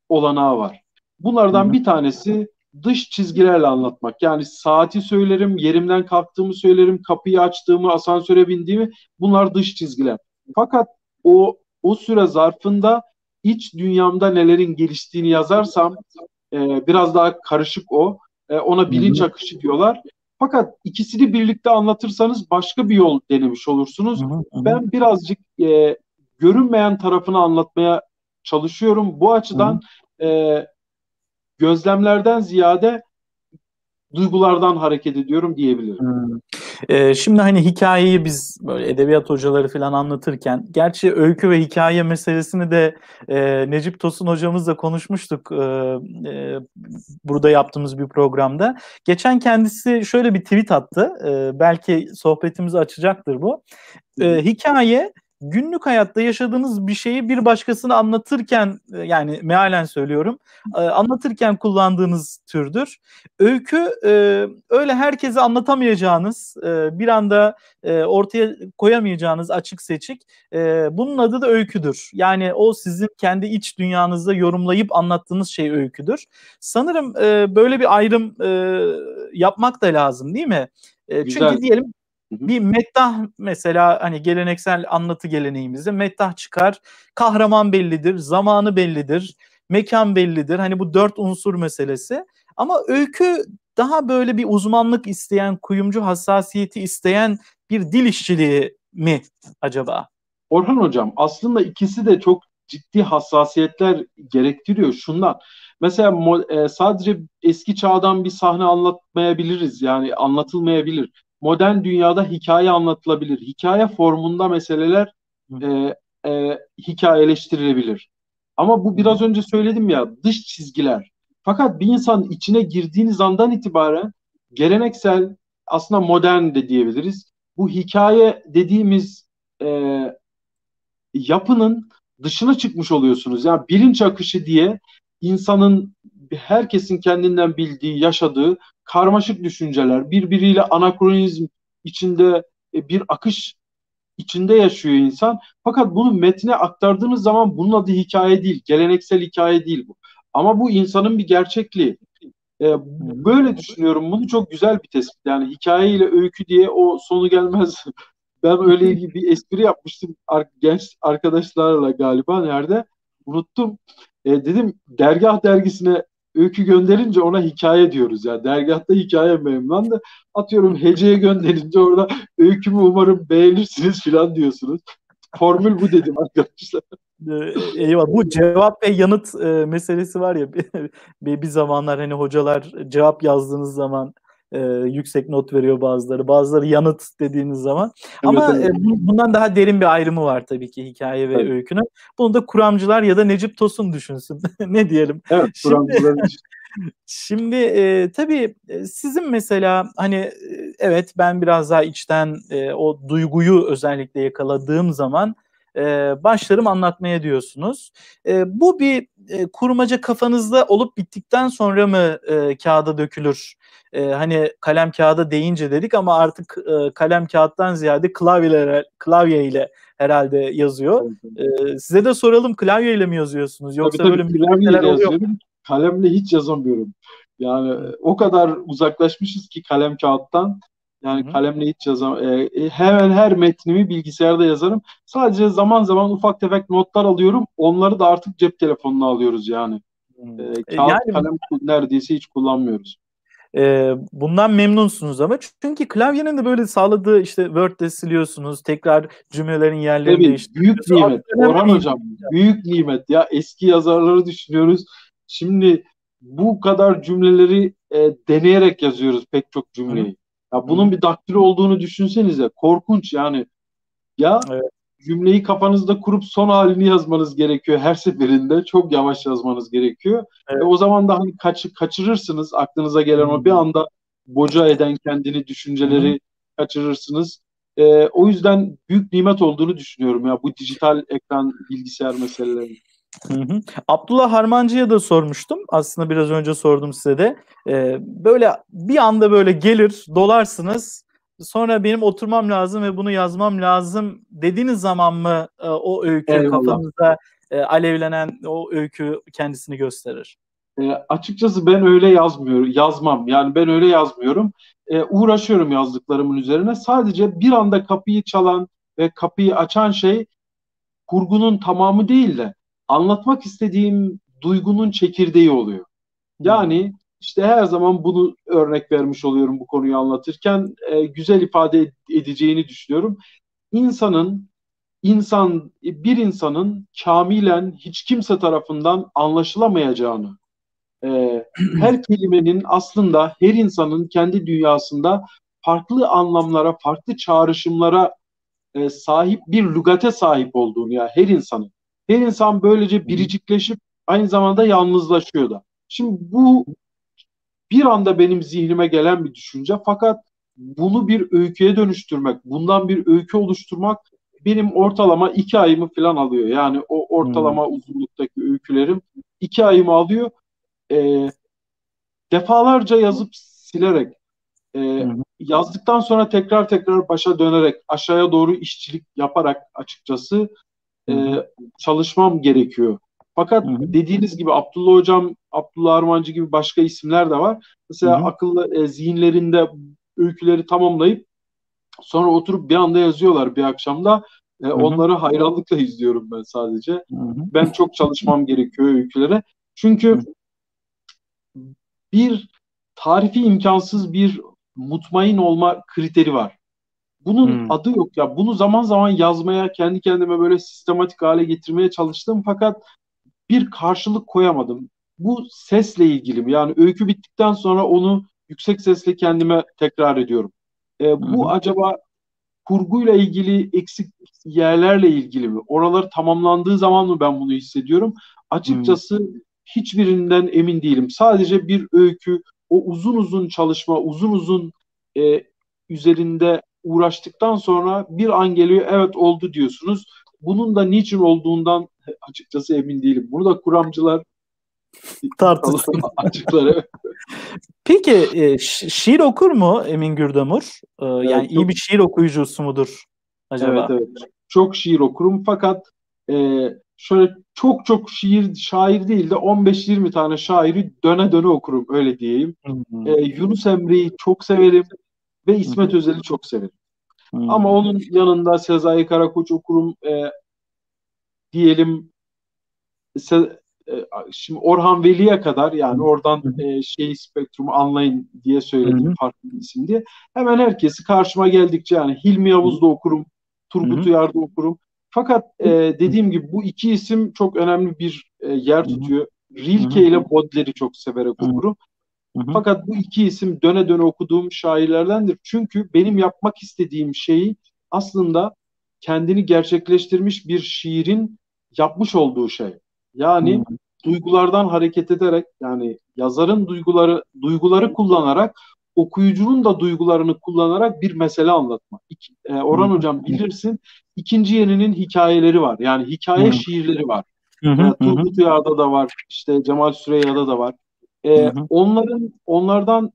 olanağı var. Bunlardan Hı-hı. bir tanesi dış çizgilerle anlatmak. Yani saati söylerim, yerimden kalktığımı söylerim, kapıyı açtığımı, asansöre bindiğimi bunlar dış çizgiler. Fakat o o süre zarfında iç dünyamda nelerin geliştiğini yazarsam e, biraz daha karışık o. E, ona bilinç akışı diyorlar. Fakat ikisini birlikte anlatırsanız başka bir yol denemiş olursunuz. Hı hı. Ben birazcık e, görünmeyen tarafını anlatmaya çalışıyorum. Bu açıdan e, gözlemlerden ziyade duygulardan hareket ediyorum diyebilirim. Hmm. Ee, şimdi hani hikayeyi biz böyle edebiyat hocaları falan anlatırken, gerçi öykü ve hikaye meselesini de e, Necip Tosun hocamızla konuşmuştuk e, e, burada yaptığımız bir programda. Geçen kendisi şöyle bir tweet attı, e, belki sohbetimizi açacaktır bu. E, hikaye günlük hayatta yaşadığınız bir şeyi bir başkasına anlatırken e, yani mealen söylüyorum e, anlatırken kullandığınız türdür. Öykü e, öyle herkese anlatamayacağınız bir anda ortaya koyamayacağınız açık seçik bunun adı da öyküdür. Yani o sizin kendi iç dünyanızda yorumlayıp anlattığınız şey öyküdür. Sanırım böyle bir ayrım yapmak da lazım değil mi? Güzel. Çünkü diyelim bir mettah mesela hani geleneksel anlatı geleneğimizde mettah çıkar. Kahraman bellidir, zamanı bellidir, mekan bellidir. Hani bu dört unsur meselesi. Ama öykü daha böyle bir uzmanlık isteyen, kuyumcu hassasiyeti isteyen bir dil işçiliği mi acaba? Orhan Hocam aslında ikisi de çok ciddi hassasiyetler gerektiriyor şundan. Mesela e, sadece eski çağdan bir sahne anlatmayabiliriz yani anlatılmayabilir modern dünyada hikaye anlatılabilir. Hikaye formunda meseleler e, e, hikayeleştirilebilir. Ama bu biraz önce söyledim ya dış çizgiler. Fakat bir insanın içine girdiğiniz andan itibaren geleneksel aslında modern de diyebiliriz. Bu hikaye dediğimiz e, yapının dışına çıkmış oluyorsunuz. Yani bilinç akışı diye insanın herkesin kendinden bildiği, yaşadığı karmaşık düşünceler, birbiriyle anakronizm içinde e, bir akış içinde yaşıyor insan. Fakat bunu metne aktardığınız zaman bunun adı hikaye değil, geleneksel hikaye değil bu. Ama bu insanın bir gerçekliği. Ee, böyle düşünüyorum. Bunu çok güzel bir tespit. Yani hikaye ile öykü diye o sonu gelmez. ben öyle bir espri yapmıştım genç arkadaşlarla galiba nerede unuttum. E, dedim dergah dergisine öykü gönderince ona hikaye diyoruz ya. Dergahta hikaye memnun da atıyorum heceye gönderince orada öykümü umarım beğenirsiniz filan diyorsunuz. Formül bu dedim arkadaşlar. Ee, eyvah. Bu cevap ve yanıt e, meselesi var ya bir, bir zamanlar hani hocalar cevap yazdığınız zaman e, yüksek not veriyor bazıları. Bazıları yanıt dediğiniz zaman. Evet, Ama evet. E, bundan daha derin bir ayrımı var tabii ki hikaye ve evet. öykünün. Bunu da kuramcılar ya da Necip Tosun düşünsün. ne diyelim. Evet, kuramcılar Şimdi e, tabii e, sizin mesela hani e, evet ben biraz daha içten e, o duyguyu özellikle yakaladığım zaman e, başlarım anlatmaya diyorsunuz. E, bu bir e, kurmaca kafanızda olup bittikten sonra mı e, kağıda dökülür? E, hani kalem kağıda deyince dedik ama artık e, kalem kağıttan ziyade klavyeyle, klavye ile herhalde yazıyor. E, size de soralım klavye ile mi yazıyorsunuz? Yoksa tabii, tabii, böyle klavyeyle yazıyorum. Kalemle hiç yazamıyorum. Yani o kadar uzaklaşmışız ki kalem kağıttan. Yani Hı. kalemle hiç yazam. E, e, hemen her metnimi bilgisayarda yazarım. Sadece zaman zaman ufak tefek notlar alıyorum. Onları da artık cep telefonuna alıyoruz yani. E, kağıt yani, kalem neredeyse hiç kullanmıyoruz. E, bundan memnunsunuz ama çünkü klavyenin de böyle sağladığı işte Word'de siliyorsunuz, tekrar cümlelerin yerlerini evet, değiştiriyorsunuz. Büyük nimet. Orhan Hocam, büyük nimet. Ya eski yazarları düşünüyoruz. Şimdi bu kadar cümleleri e, deneyerek yazıyoruz pek çok cümleyi. Hı. Ya bunun bir daktilo olduğunu düşünsenize. Korkunç yani. Ya evet. cümleyi kafanızda kurup son halini yazmanız gerekiyor her seferinde. Çok yavaş yazmanız gerekiyor. Evet. E o zaman da hani kaç, kaçırırsınız aklınıza gelen o bir anda boca eden kendini düşünceleri Hı. kaçırırsınız. E, o yüzden büyük nimet olduğunu düşünüyorum ya bu dijital ekran bilgisayar meseleleri. Hı hı. Abdullah Harmancı'ya da sormuştum. Aslında biraz önce sordum size de. Ee, böyle bir anda böyle gelir, dolarsınız. sonra benim oturmam lazım ve bunu yazmam lazım dediğiniz zaman mı e, o öykü Eyvallah. kafanızda e, alevlenen o öykü kendisini gösterir? E, açıkçası ben öyle yazmıyorum, yazmam. Yani ben öyle yazmıyorum. E, uğraşıyorum yazdıklarımın üzerine. Sadece bir anda kapıyı çalan ve kapıyı açan şey kurgunun tamamı değil de anlatmak istediğim duygunun çekirdeği oluyor. Yani işte her zaman bunu örnek vermiş oluyorum bu konuyu anlatırken e, güzel ifade edeceğini düşünüyorum. İnsanın insan bir insanın kamilen hiç kimse tarafından anlaşılamayacağını e, her kelimenin aslında her insanın kendi dünyasında farklı anlamlara, farklı çağrışımlara e, sahip bir lügate sahip olduğunu ya her insanın. Her insan böylece biricikleşip aynı zamanda yalnızlaşıyor da. Şimdi bu bir anda benim zihnime gelen bir düşünce fakat bunu bir öyküye dönüştürmek, bundan bir öykü oluşturmak benim ortalama iki ayımı falan alıyor. Yani o ortalama hmm. uzunluktaki öykülerim iki ayımı alıyor. E, defalarca yazıp silerek e, hmm. yazdıktan sonra tekrar tekrar başa dönerek aşağıya doğru işçilik yaparak açıkçası e, çalışmam gerekiyor. Fakat hı dediğiniz gibi Abdullah Hocam, Abdullah Armancı gibi başka isimler de var. Mesela hı akıllı e, zihinlerinde öyküleri tamamlayıp sonra oturup bir anda yazıyorlar bir akşamda. E, onları hayranlıkla izliyorum ben sadece. Hı Ben çok çalışmam gerekiyor öykülere. Çünkü bir tarifi imkansız bir mutmain olma kriteri var. Bunun hmm. adı yok ya. Bunu zaman zaman yazmaya, kendi kendime böyle sistematik hale getirmeye çalıştım fakat bir karşılık koyamadım. Bu sesle ilgili mi? Yani öykü bittikten sonra onu yüksek sesle kendime tekrar ediyorum. E, bu hmm. acaba kurguyla ilgili eksik yerlerle ilgili mi? Oralar tamamlandığı zaman mı ben bunu hissediyorum? Açıkçası hmm. hiçbirinden emin değilim. Sadece bir öykü, o uzun uzun çalışma, uzun uzun e, üzerinde uğraştıktan sonra bir an geliyor evet oldu diyorsunuz. Bunun da niçin olduğundan açıkçası emin değilim. Bunu da kuramcılar tartışsın. açıklar. Peki e, şiir okur mu Emin Gürdamur? E, evet, yani çok... iyi bir şiir okuyucusu mudur acaba? Evet evet. Çok şiir okurum fakat e, şöyle çok çok şiir şair değil de 15-20 tane şairi döne döne okurum öyle diyeyim. Hmm. E, Yunus Emre'yi çok severim ve İsmet. Özel'i çok severim. Hmm. Ama onun yanında Sezai Karakoç okurum. E, diyelim se, e, şimdi Orhan Veli'ye kadar yani oradan e, şey spektrumu anlayın diye söyledim Hı-hı. farklı isim diye. Hemen herkesi karşıma geldikçe yani Hilmi Yavuz'da okurum, Turgut Uyar'da okurum. Fakat e, dediğim gibi bu iki isim çok önemli bir e, yer tutuyor. Rilke ile Baudelaire'i çok severek okurum. Hı-hı. Fakat bu iki isim döne döne okuduğum şairlerdendir. Çünkü benim yapmak istediğim şeyi aslında kendini gerçekleştirmiş bir şiirin yapmış olduğu şey. Yani hmm. duygulardan hareket ederek yani yazarın duyguları duyguları kullanarak okuyucunun da duygularını kullanarak bir mesele anlatma. İki, e, Orhan hmm. Hocam bilirsin ikinci yeninin hikayeleri var. Yani hikaye hmm. şiirleri var. Hmm. Turgut Uyar'da da var. işte Cemal Süreyya'da da var. E, hmm. Onların onlardan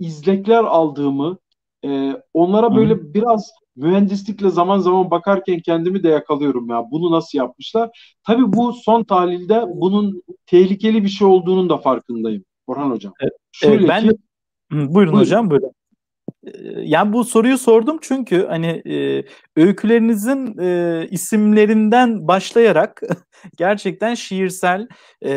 izlekler aldığımı e, onlara böyle hmm. biraz mühendislikle zaman zaman bakarken kendimi de yakalıyorum ya. Bunu nasıl yapmışlar? Tabii bu son tahlilde bunun tehlikeli bir şey olduğunun da farkındayım Orhan Hocam. Evet, Şöyle ben ki, buyurun, buyurun hocam buyurun. Yani bu soruyu sordum çünkü hani e, öykülerinizin e, isimlerinden başlayarak gerçekten şiirsel e,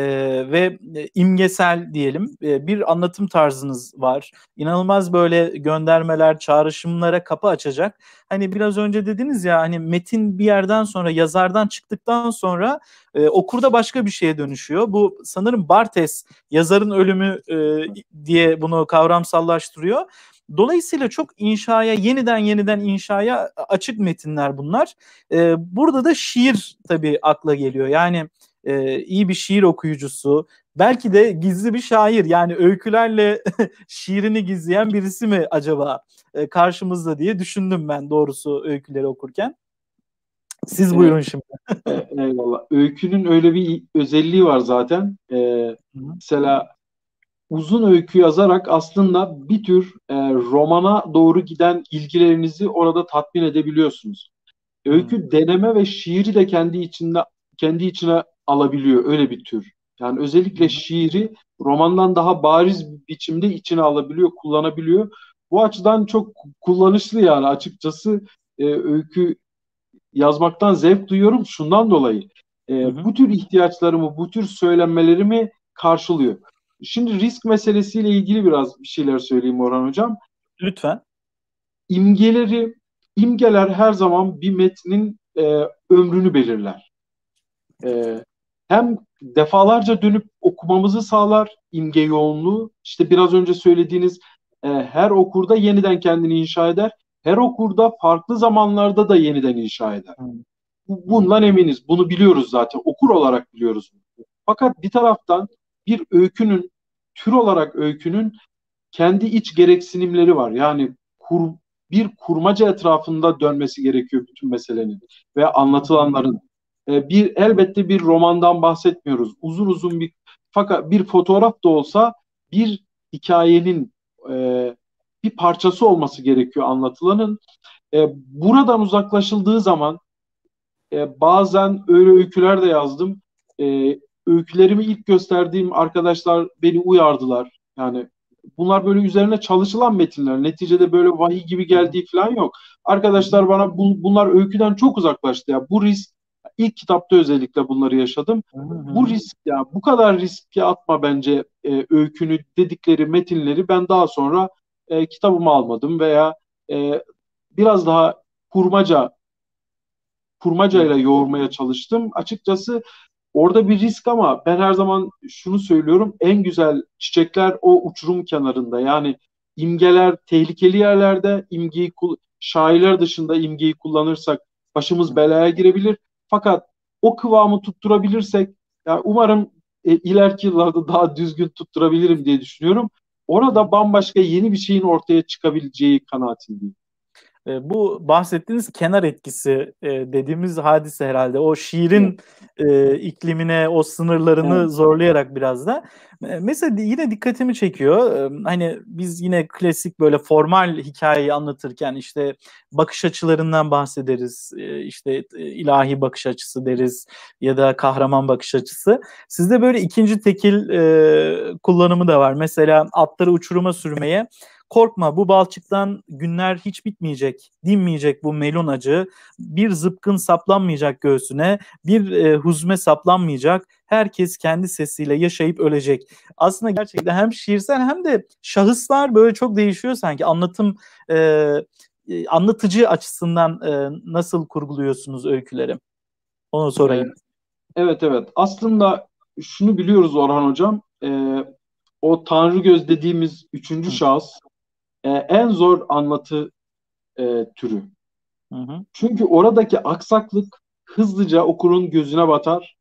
ve imgesel diyelim e, bir anlatım tarzınız var. İnanılmaz böyle göndermeler, çağrışımlara kapı açacak. Hani biraz önce dediniz ya hani metin bir yerden sonra yazardan çıktıktan sonra e, okurda başka bir şeye dönüşüyor. Bu sanırım Bartes yazarın ölümü e, diye bunu kavramsallaştırıyor. Dolayısıyla çok inşaya, yeniden yeniden inşaya açık metinler bunlar. Ee, burada da şiir tabii akla geliyor. Yani e, iyi bir şiir okuyucusu, belki de gizli bir şair yani öykülerle şiirini gizleyen birisi mi acaba e, karşımızda diye düşündüm ben doğrusu öyküleri okurken. Siz buyurun evet. şimdi. E, eyvallah. Öykünün öyle bir özelliği var zaten. Ee, mesela uzun öykü yazarak aslında bir tür e, romana doğru giden ilgilerinizi orada tatmin edebiliyorsunuz. Öykü hmm. deneme ve şiiri de kendi içinde kendi içine alabiliyor öyle bir tür. Yani özellikle hmm. şiiri romandan daha bariz bir biçimde içine alabiliyor, kullanabiliyor. Bu açıdan çok kullanışlı yani açıkçası e, öykü yazmaktan zevk duyuyorum şundan dolayı. E, hı hı. Bu tür ihtiyaçlarımı, bu tür söylenmelerimi karşılıyor. Şimdi risk meselesiyle ilgili biraz bir şeyler söyleyeyim Orhan Hocam. Lütfen. İmgeleri, imgeler her zaman bir metnin e, ömrünü belirler. E, hem defalarca dönüp okumamızı sağlar imge yoğunluğu. İşte biraz önce söylediğiniz e, her okurda yeniden kendini inşa eder. Her okurda farklı zamanlarda da yeniden inşa eder. Bundan eminiz. Bunu biliyoruz zaten. Okur olarak biliyoruz. Fakat bir taraftan bir öykünün tür olarak öykünün kendi iç gereksinimleri var. Yani kur, bir kurmaca etrafında dönmesi gerekiyor bütün meselenin ve anlatılanların. E, bir elbette bir romandan bahsetmiyoruz. Uzun uzun bir fakat bir fotoğraf da olsa bir hikayenin e, bir parçası olması gerekiyor anlatılanın. E, buradan uzaklaşıldığı zaman e, bazen öyle öyküler de yazdım. E, öykülerimi ilk gösterdiğim arkadaşlar beni uyardılar. Yani bunlar böyle üzerine çalışılan metinler. Neticede böyle vahiy gibi geldiği falan yok. Arkadaşlar bana bu, bunlar öyküden çok uzaklaştı ya. Bu risk ilk kitapta özellikle bunları yaşadım. Bu risk ya bu kadar riske atma bence e, öykünü dedikleri metinleri ben daha sonra e, kitabımı almadım veya e, biraz daha kurmaca kurmacayla yoğurmaya çalıştım. Açıkçası Orada bir risk ama ben her zaman şunu söylüyorum. En güzel çiçekler o uçurum kenarında. Yani imgeler tehlikeli yerlerde imgeyi şairler dışında imgeyi kullanırsak başımız belaya girebilir. Fakat o kıvamı tutturabilirsek yani umarım e, ileriki yıllarda daha düzgün tutturabilirim diye düşünüyorum. Orada bambaşka yeni bir şeyin ortaya çıkabileceği kanaatindeyim. E, bu bahsettiğiniz kenar etkisi e, dediğimiz hadise herhalde. O şiirin e, iklimine, o sınırlarını evet. zorlayarak biraz da. E, mesela yine dikkatimi çekiyor. E, hani biz yine klasik böyle formal hikayeyi anlatırken işte bakış açılarından bahsederiz. E, işte e, ilahi bakış açısı deriz ya da kahraman bakış açısı. Sizde böyle ikinci tekil e, kullanımı da var. Mesela atları uçuruma sürmeye korkma bu balçıktan günler hiç bitmeyecek, dinmeyecek bu melon acı, bir zıpkın saplanmayacak göğsüne, bir e, huzme saplanmayacak, herkes kendi sesiyle yaşayıp ölecek. Aslında gerçekten hem şiirsel hem de şahıslar böyle çok değişiyor sanki. Anlatım e, e, anlatıcı açısından e, nasıl kurguluyorsunuz öyküleri? Onu sorayım. Evet evet. Aslında şunu biliyoruz Orhan Hocam. E, o Tanrı Göz dediğimiz üçüncü Hı. şahıs e, en zor anlatı e, türü. Hı hı. Çünkü oradaki aksaklık hızlıca okurun gözüne batar.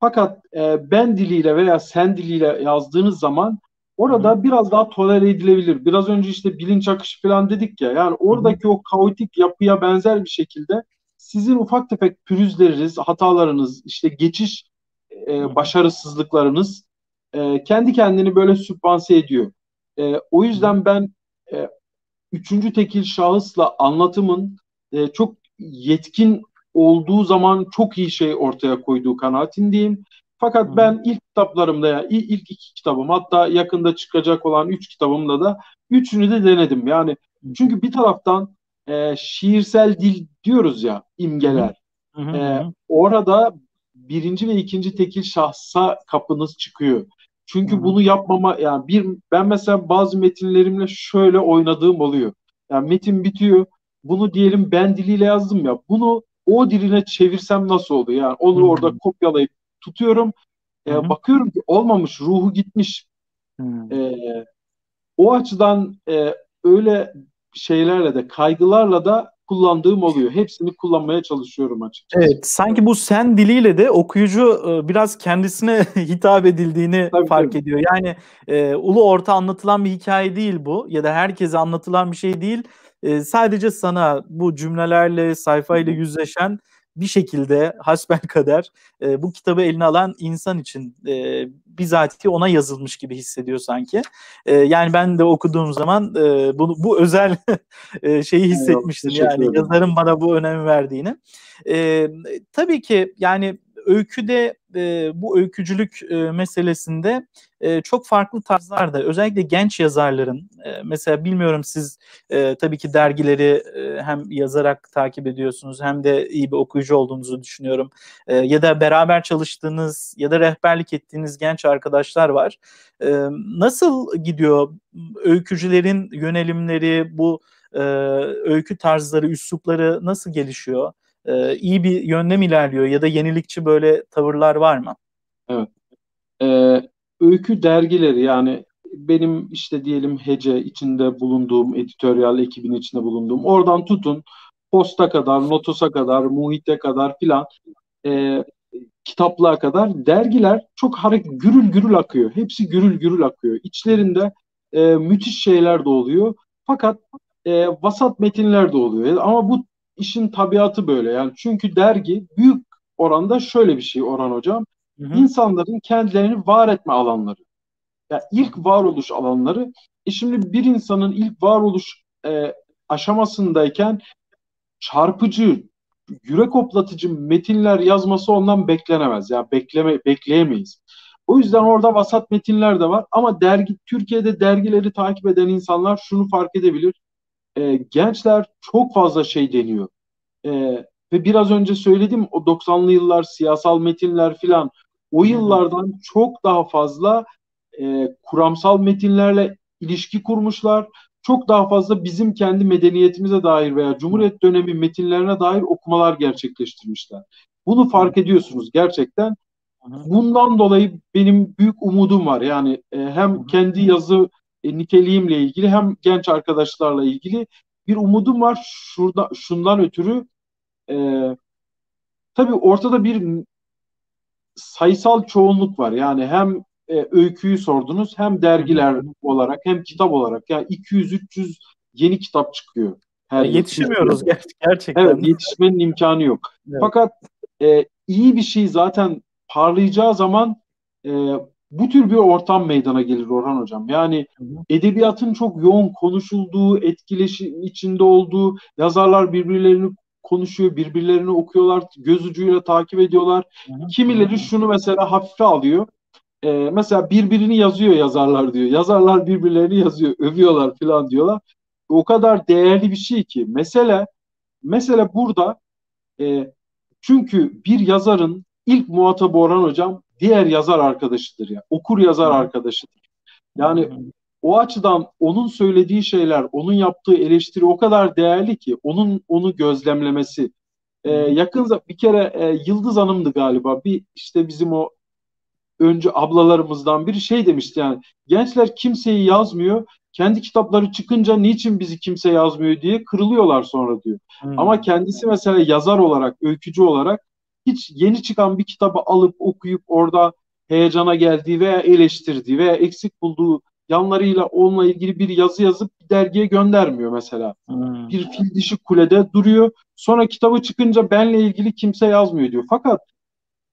Fakat e, ben diliyle veya sen diliyle yazdığınız zaman orada hı hı. biraz daha tolere edilebilir. Biraz önce işte bilinç akışı falan dedik ya. Yani oradaki hı hı. o kaotik yapıya benzer bir şekilde sizin ufak tefek pürüzleriniz, hatalarınız, işte geçiş e, başarısızlıklarınız e, kendi kendini böyle sübvanse ediyor. E, o yüzden ben e, üçüncü tekil şahısla anlatımın e, çok yetkin olduğu zaman çok iyi şey ortaya koyduğu kanaatindeyim. Fakat hmm. ben ilk kitaplarımda ya ilk, ilk iki kitabım hatta yakında çıkacak olan üç kitabımda da üçünü de denedim. Yani çünkü bir taraftan e, şiirsel dil diyoruz ya imgeler. Hmm. E, orada birinci ve ikinci tekil şahsa kapınız çıkıyor. Çünkü bunu yapmama yani bir ben mesela bazı metinlerimle şöyle oynadığım oluyor. Yani metin bitiyor. Bunu diyelim ben diliyle yazdım ya. Bunu o diline çevirsem nasıl olur? Yani onu Hı-hı. orada kopyalayıp tutuyorum. E, bakıyorum ki olmamış, ruhu gitmiş. E, o açıdan e, öyle şeylerle de kaygılarla da kullandığım oluyor. Hepsini kullanmaya çalışıyorum açıkçası. Evet, sanki bu sen diliyle de okuyucu e, biraz kendisine hitap edildiğini tabii, fark tabii. ediyor. Yani e, ulu orta anlatılan bir hikaye değil bu ya da herkese anlatılan bir şey değil. E, sadece sana bu cümlelerle, sayfayla yüzleşen bir şekilde hasbel kader e, bu kitabı eline alan insan için e, bizatihi ona yazılmış gibi hissediyor sanki. E, yani ben de okuduğum zaman e, bunu bu özel e, şeyi hissetmiştim. Evet, yani yazarın bana bu önemi verdiğini. E, tabii ki yani öyküde e, bu öykücülük e, meselesinde e, çok farklı tarzlarda özellikle genç yazarların e, mesela bilmiyorum siz e, tabii ki dergileri e, hem yazarak takip ediyorsunuz hem de iyi bir okuyucu olduğunuzu düşünüyorum. E, ya da beraber çalıştığınız ya da rehberlik ettiğiniz genç arkadaşlar var. E, nasıl gidiyor öykücülerin yönelimleri bu e, öykü tarzları, üslupları nasıl gelişiyor? E, iyi bir yönde mi ilerliyor ya da yenilikçi böyle tavırlar var mı? Evet. Ee, öykü dergileri yani benim işte diyelim Hece içinde bulunduğum, editoryal ekibin içinde bulunduğum oradan tutun posta kadar, notusa kadar, muhite kadar filan e, kitaplığa kadar dergiler çok hareket gürül gürül akıyor. Hepsi gürül gürül akıyor. İçlerinde e, müthiş şeyler de oluyor. Fakat e, vasat metinler de oluyor. Ama bu işin tabiatı böyle yani. Çünkü dergi büyük oranda şöyle bir şey Orhan Hocam. Hı hı. İnsanların kendilerini var etme alanları. Yani ilk varoluş alanları. E şimdi bir insanın ilk varoluş e, aşamasındayken çarpıcı, yürek hoplatıcı metinler yazması ondan beklenemez. Ya yani bekleme bekleyemeyiz. O yüzden orada vasat metinler de var ama dergi Türkiye'de dergileri takip eden insanlar şunu fark edebilir e, gençler çok fazla şey deniyor. E, ve biraz önce söyledim o 90'lı yıllar siyasal metinler filan o yıllardan çok daha fazla e, kuramsal metinlerle ilişki kurmuşlar. Çok daha fazla bizim kendi medeniyetimize dair veya Cumhuriyet dönemi metinlerine dair okumalar gerçekleştirmişler. Bunu fark ediyorsunuz gerçekten. Bundan dolayı benim büyük umudum var. Yani e, hem kendi yazı e, niteliğimle ilgili hem genç arkadaşlarla ilgili bir umudum var. Şurada şundan ötürü e, tabii ortada bir sayısal çoğunluk var. Yani hem e, öyküyü sordunuz hem dergiler olarak hem kitap olarak yani 200-300 yeni kitap çıkıyor. Her e, yetişemiyoruz ger- gerçekten. Evet yetişmenin imkanı yok. Evet. Fakat e, iyi bir şey zaten parlayacağı zaman e, bu tür bir ortam meydana gelir Orhan Hocam. Yani edebiyatın çok yoğun konuşulduğu, etkileşim içinde olduğu, yazarlar birbirlerini konuşuyor, birbirlerini okuyorlar, göz ucuyla takip ediyorlar. Kimileri şunu mesela hafife alıyor. Ee, mesela birbirini yazıyor yazarlar diyor. Yazarlar birbirlerini yazıyor, övüyorlar falan diyorlar. O kadar değerli bir şey ki. Mesele, mesele burada e, çünkü bir yazarın ilk muhatabı Orhan Hocam diğer yazar arkadaşıdır ya. Okur yazar arkadaşıdır. Yani o açıdan onun söylediği şeyler, onun yaptığı eleştiri o kadar değerli ki onun onu gözlemlemesi. Ee, yakın bir kere e, Yıldız Hanım'dı galiba. Bir işte bizim o önce ablalarımızdan biri şey demişti yani gençler kimseyi yazmıyor. Kendi kitapları çıkınca niçin bizi kimse yazmıyor diye kırılıyorlar sonra diyor. Hmm. Ama kendisi mesela yazar olarak, öykücü olarak hiç yeni çıkan bir kitabı alıp okuyup orada heyecana geldiği veya eleştirdiği veya eksik bulduğu yanlarıyla onunla ilgili bir yazı yazıp bir dergiye göndermiyor mesela. Hmm. Bir fil dişi kulede duruyor. Sonra kitabı çıkınca benle ilgili kimse yazmıyor diyor. Fakat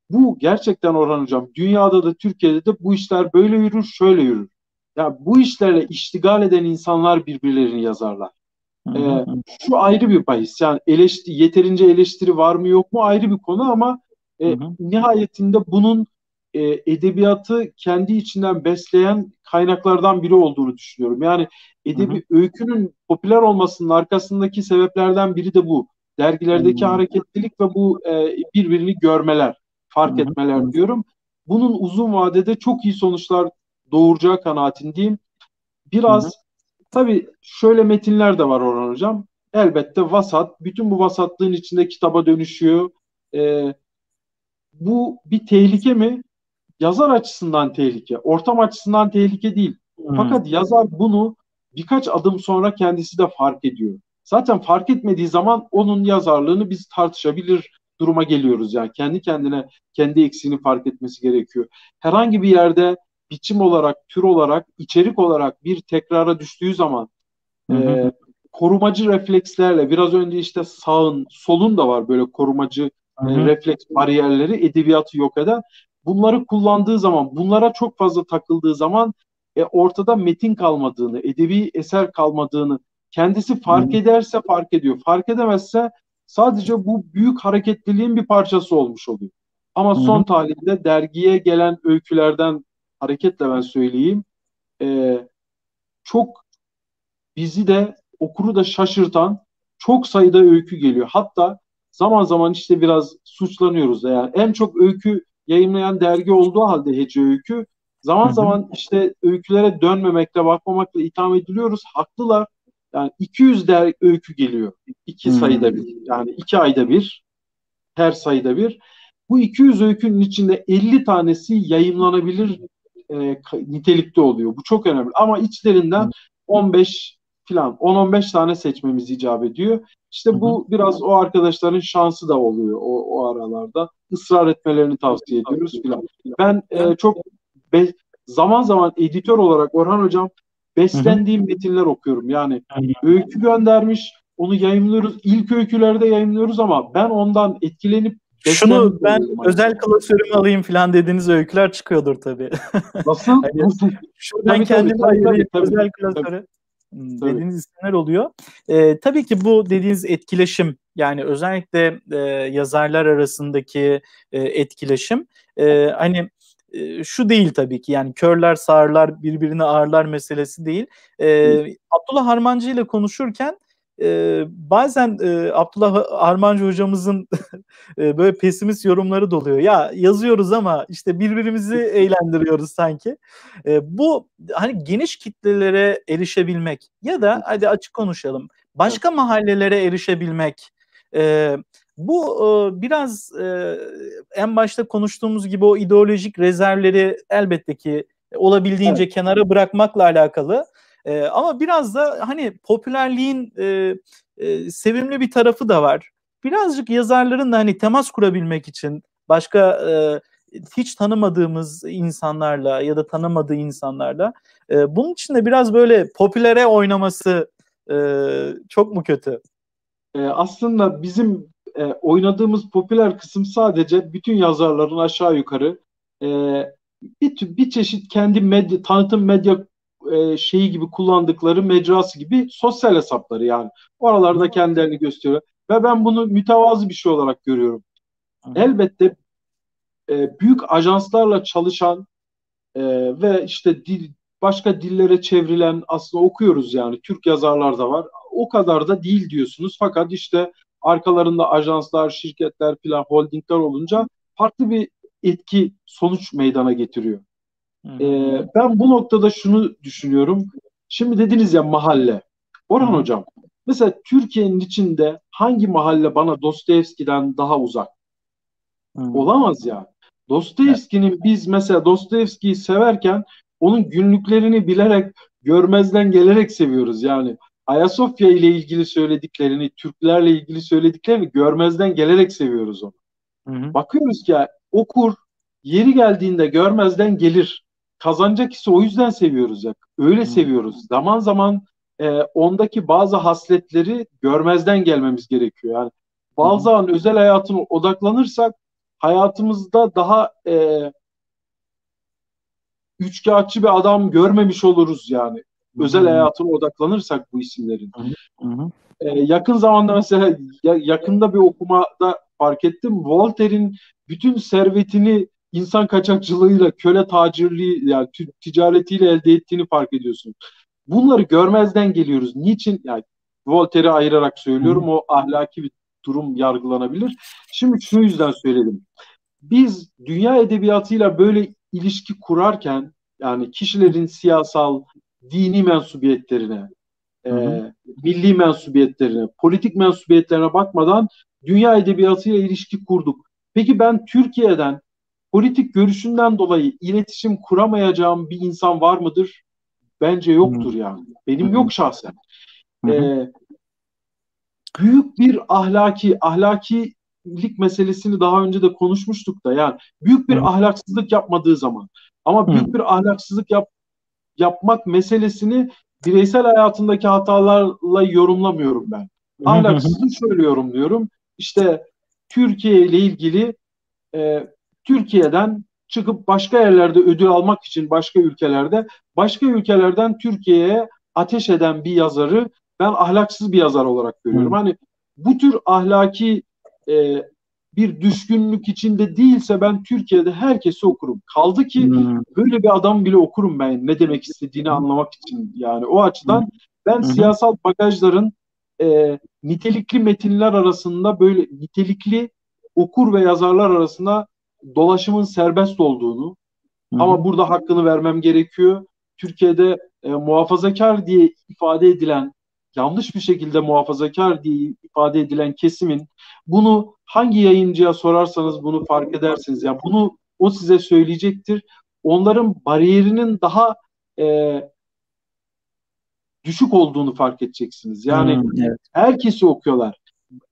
bu gerçekten Orhan Hocam dünyada da Türkiye'de de bu işler böyle yürür, şöyle yürür. Ya yani bu işlerle iştigal eden insanlar birbirlerini yazarlar. Ee, şu ayrı bir bahis. Yani eleştiri, yeterince eleştiri var mı yok mu ayrı bir konu ama e, nihayetinde bunun e, edebiyatı kendi içinden besleyen kaynaklardan biri olduğunu düşünüyorum. Yani edebi hı hı. öykünün popüler olmasının arkasındaki sebeplerden biri de bu. Dergilerdeki hı hı. hareketlilik ve bu e, birbirini görmeler, fark hı hı. etmeler diyorum. Bunun uzun vadede çok iyi sonuçlar doğuracağı kanaatindeyim. Biraz hı hı. Tabii şöyle metinler de var Orhan Hocam. Elbette vasat. Bütün bu vasatlığın içinde kitaba dönüşüyor. Ee, bu bir tehlike mi? Yazar açısından tehlike. Ortam açısından tehlike değil. Hmm. Fakat yazar bunu birkaç adım sonra kendisi de fark ediyor. Zaten fark etmediği zaman onun yazarlığını biz tartışabilir duruma geliyoruz. Yani kendi kendine kendi eksiğini fark etmesi gerekiyor. Herhangi bir yerde biçim olarak, tür olarak, içerik olarak bir tekrara düştüğü zaman E, korumacı reflekslerle biraz önce işte sağın, solun da var böyle korumacı e, refleks bariyerleri edebiyatı yok eden. Bunları kullandığı zaman, bunlara çok fazla takıldığı zaman e, ortada metin kalmadığını, edebi eser kalmadığını kendisi fark ederse fark ediyor. Fark edemezse sadece bu büyük hareketliliğin bir parçası olmuş oluyor. Ama son tarihte dergiye gelen öykülerden hareketle ben söyleyeyim. E, çok bizi de okuru da şaşırtan çok sayıda öykü geliyor. Hatta zaman zaman işte biraz suçlanıyoruz. Yani en çok öykü yayınlayan dergi olduğu halde Hece Öykü zaman zaman işte öykülere dönmemekle bakmamakla itham ediliyoruz. Haklılar. Yani 200 der öykü geliyor. iki Hı-hı. sayıda bir. Yani iki ayda bir. Her sayıda bir. Bu 200 öykünün içinde 50 tanesi yayınlanabilir e, nitelikte oluyor. Bu çok önemli. Ama içlerinden 15 filan 10-15 tane seçmemiz icap ediyor. İşte bu biraz o arkadaşların şansı da oluyor o, o aralarda. Israr etmelerini tavsiye ediyoruz filan. Ben e, çok be, zaman zaman editör olarak Orhan Hocam beslendiğim metinler okuyorum. Yani öykü göndermiş, onu yayınlıyoruz. İlk öykülerde yayınlıyoruz ama ben ondan etkilenip şunu ben özel klasörümü alayım falan dediğiniz öyküler çıkıyordur tabii. Nasıl? hani, Nasıl? Şuradan kendimi ayırayım özel klasörü. Hmm, tabii. dediğiniz isimler oluyor. Ee, tabii ki bu dediğiniz etkileşim yani özellikle e, yazarlar arasındaki e, etkileşim e, hani e, şu değil tabii ki yani körler sağırlar birbirini ağırlar meselesi değil. E, Abdullah Harmancı ile konuşurken e, bazen e, Abdullah Armancı hocamızın e, böyle pesimist yorumları doluyor. Ya yazıyoruz ama işte birbirimizi eğlendiriyoruz sanki. E, bu hani geniş kitlelere erişebilmek ya da hadi açık konuşalım başka mahallelere erişebilmek. E, bu e, biraz e, en başta konuştuğumuz gibi o ideolojik rezervleri elbette ki olabildiğince evet. kenara bırakmakla alakalı. E, ama biraz da hani popülerliğin e, e, sevimli bir tarafı da var. Birazcık yazarların da hani temas kurabilmek için başka e, hiç tanımadığımız insanlarla ya da tanımadığı insanlarla e, bunun için de biraz böyle popülere oynaması e, çok mu kötü? E, aslında bizim e, oynadığımız popüler kısım sadece bütün yazarların aşağı yukarı e, bir, bir çeşit kendi medya, tanıtım medya e, şeyi gibi kullandıkları mecrası gibi sosyal hesapları yani. Oralarda kendilerini gösteriyor. Ve ben bunu mütevazı bir şey olarak görüyorum. Hı. Elbette e, büyük ajanslarla çalışan e, ve işte dil, başka dillere çevrilen aslında okuyoruz yani Türk yazarlar da var. O kadar da değil diyorsunuz. Fakat işte arkalarında ajanslar, şirketler, plan holdingler olunca farklı bir etki sonuç meydana getiriyor. Ee, ben bu noktada şunu düşünüyorum. Şimdi dediniz ya mahalle. Orhan Hı. Hocam, mesela Türkiye'nin içinde hangi mahalle bana Dostoyevski'den daha uzak? Hı. Olamaz ya. Dostoyevski'nin evet. biz mesela Dostoyevski'yi severken onun günlüklerini bilerek, görmezden gelerek seviyoruz. Yani Ayasofya ile ilgili söylediklerini, Türklerle ilgili söylediklerini görmezden gelerek seviyoruz onu. Hı hı. Bakıyoruz ki okur, yeri geldiğinde görmezden gelir kazanacak ise o yüzden seviyoruz ya. Öyle hmm. seviyoruz. Zaman zaman e, ondaki bazı hasletleri görmezden gelmemiz gerekiyor. Yani bazı hmm. an özel hayatına odaklanırsak hayatımızda daha e, üçkağıtçı bir adam görmemiş oluruz yani. Özel hmm. hayatına odaklanırsak bu isimlerin. Hmm. E, yakın zamanda mesela ya, yakında bir okumada fark ettim. Voltaire'in bütün servetini insan kaçakçılığıyla, köle tacirliği yani ticaretiyle elde ettiğini fark ediyorsun. Bunları görmezden geliyoruz. Niçin? Yani Voltaire'i ayırarak söylüyorum. O ahlaki bir durum yargılanabilir. Şimdi şunu yüzden söyledim. Biz dünya edebiyatıyla böyle ilişki kurarken yani kişilerin siyasal, dini mensubiyetlerine, e, milli mensubiyetlerine, politik mensubiyetlerine bakmadan dünya edebiyatıyla ilişki kurduk. Peki ben Türkiye'den politik görüşünden dolayı iletişim kuramayacağım bir insan var mıdır? Bence yoktur yani. Benim yok şahsen. Ee, büyük bir ahlaki, ahlakilik meselesini daha önce de konuşmuştuk da yani büyük bir ahlaksızlık yapmadığı zaman ama büyük bir ahlaksızlık yap, yapmak meselesini bireysel hayatındaki hatalarla yorumlamıyorum ben. Ahlaksızlığı şöyle yorumluyorum. İşte Türkiye ile ilgili e, Türkiye'den çıkıp başka yerlerde ödül almak için başka ülkelerde başka ülkelerden Türkiye'ye ateş eden bir yazarı ben ahlaksız bir yazar olarak görüyorum. Hani bu tür ahlaki e, bir düşkünlük içinde değilse ben Türkiye'de herkesi okurum. Kaldı ki hmm. böyle bir adam bile okurum ben ne demek istediğini hmm. anlamak için. Yani o açıdan hmm. ben hmm. siyasal bagajların e, nitelikli metinler arasında böyle nitelikli okur ve yazarlar arasında dolaşımın serbest olduğunu hmm. ama burada hakkını vermem gerekiyor. Türkiye'de e, muhafazakar diye ifade edilen yanlış bir şekilde muhafazakar diye ifade edilen kesimin bunu hangi yayıncıya sorarsanız bunu fark edersiniz. Yani bunu o size söyleyecektir. Onların bariyerinin daha e, düşük olduğunu fark edeceksiniz. Yani hmm, evet. herkesi okuyorlar.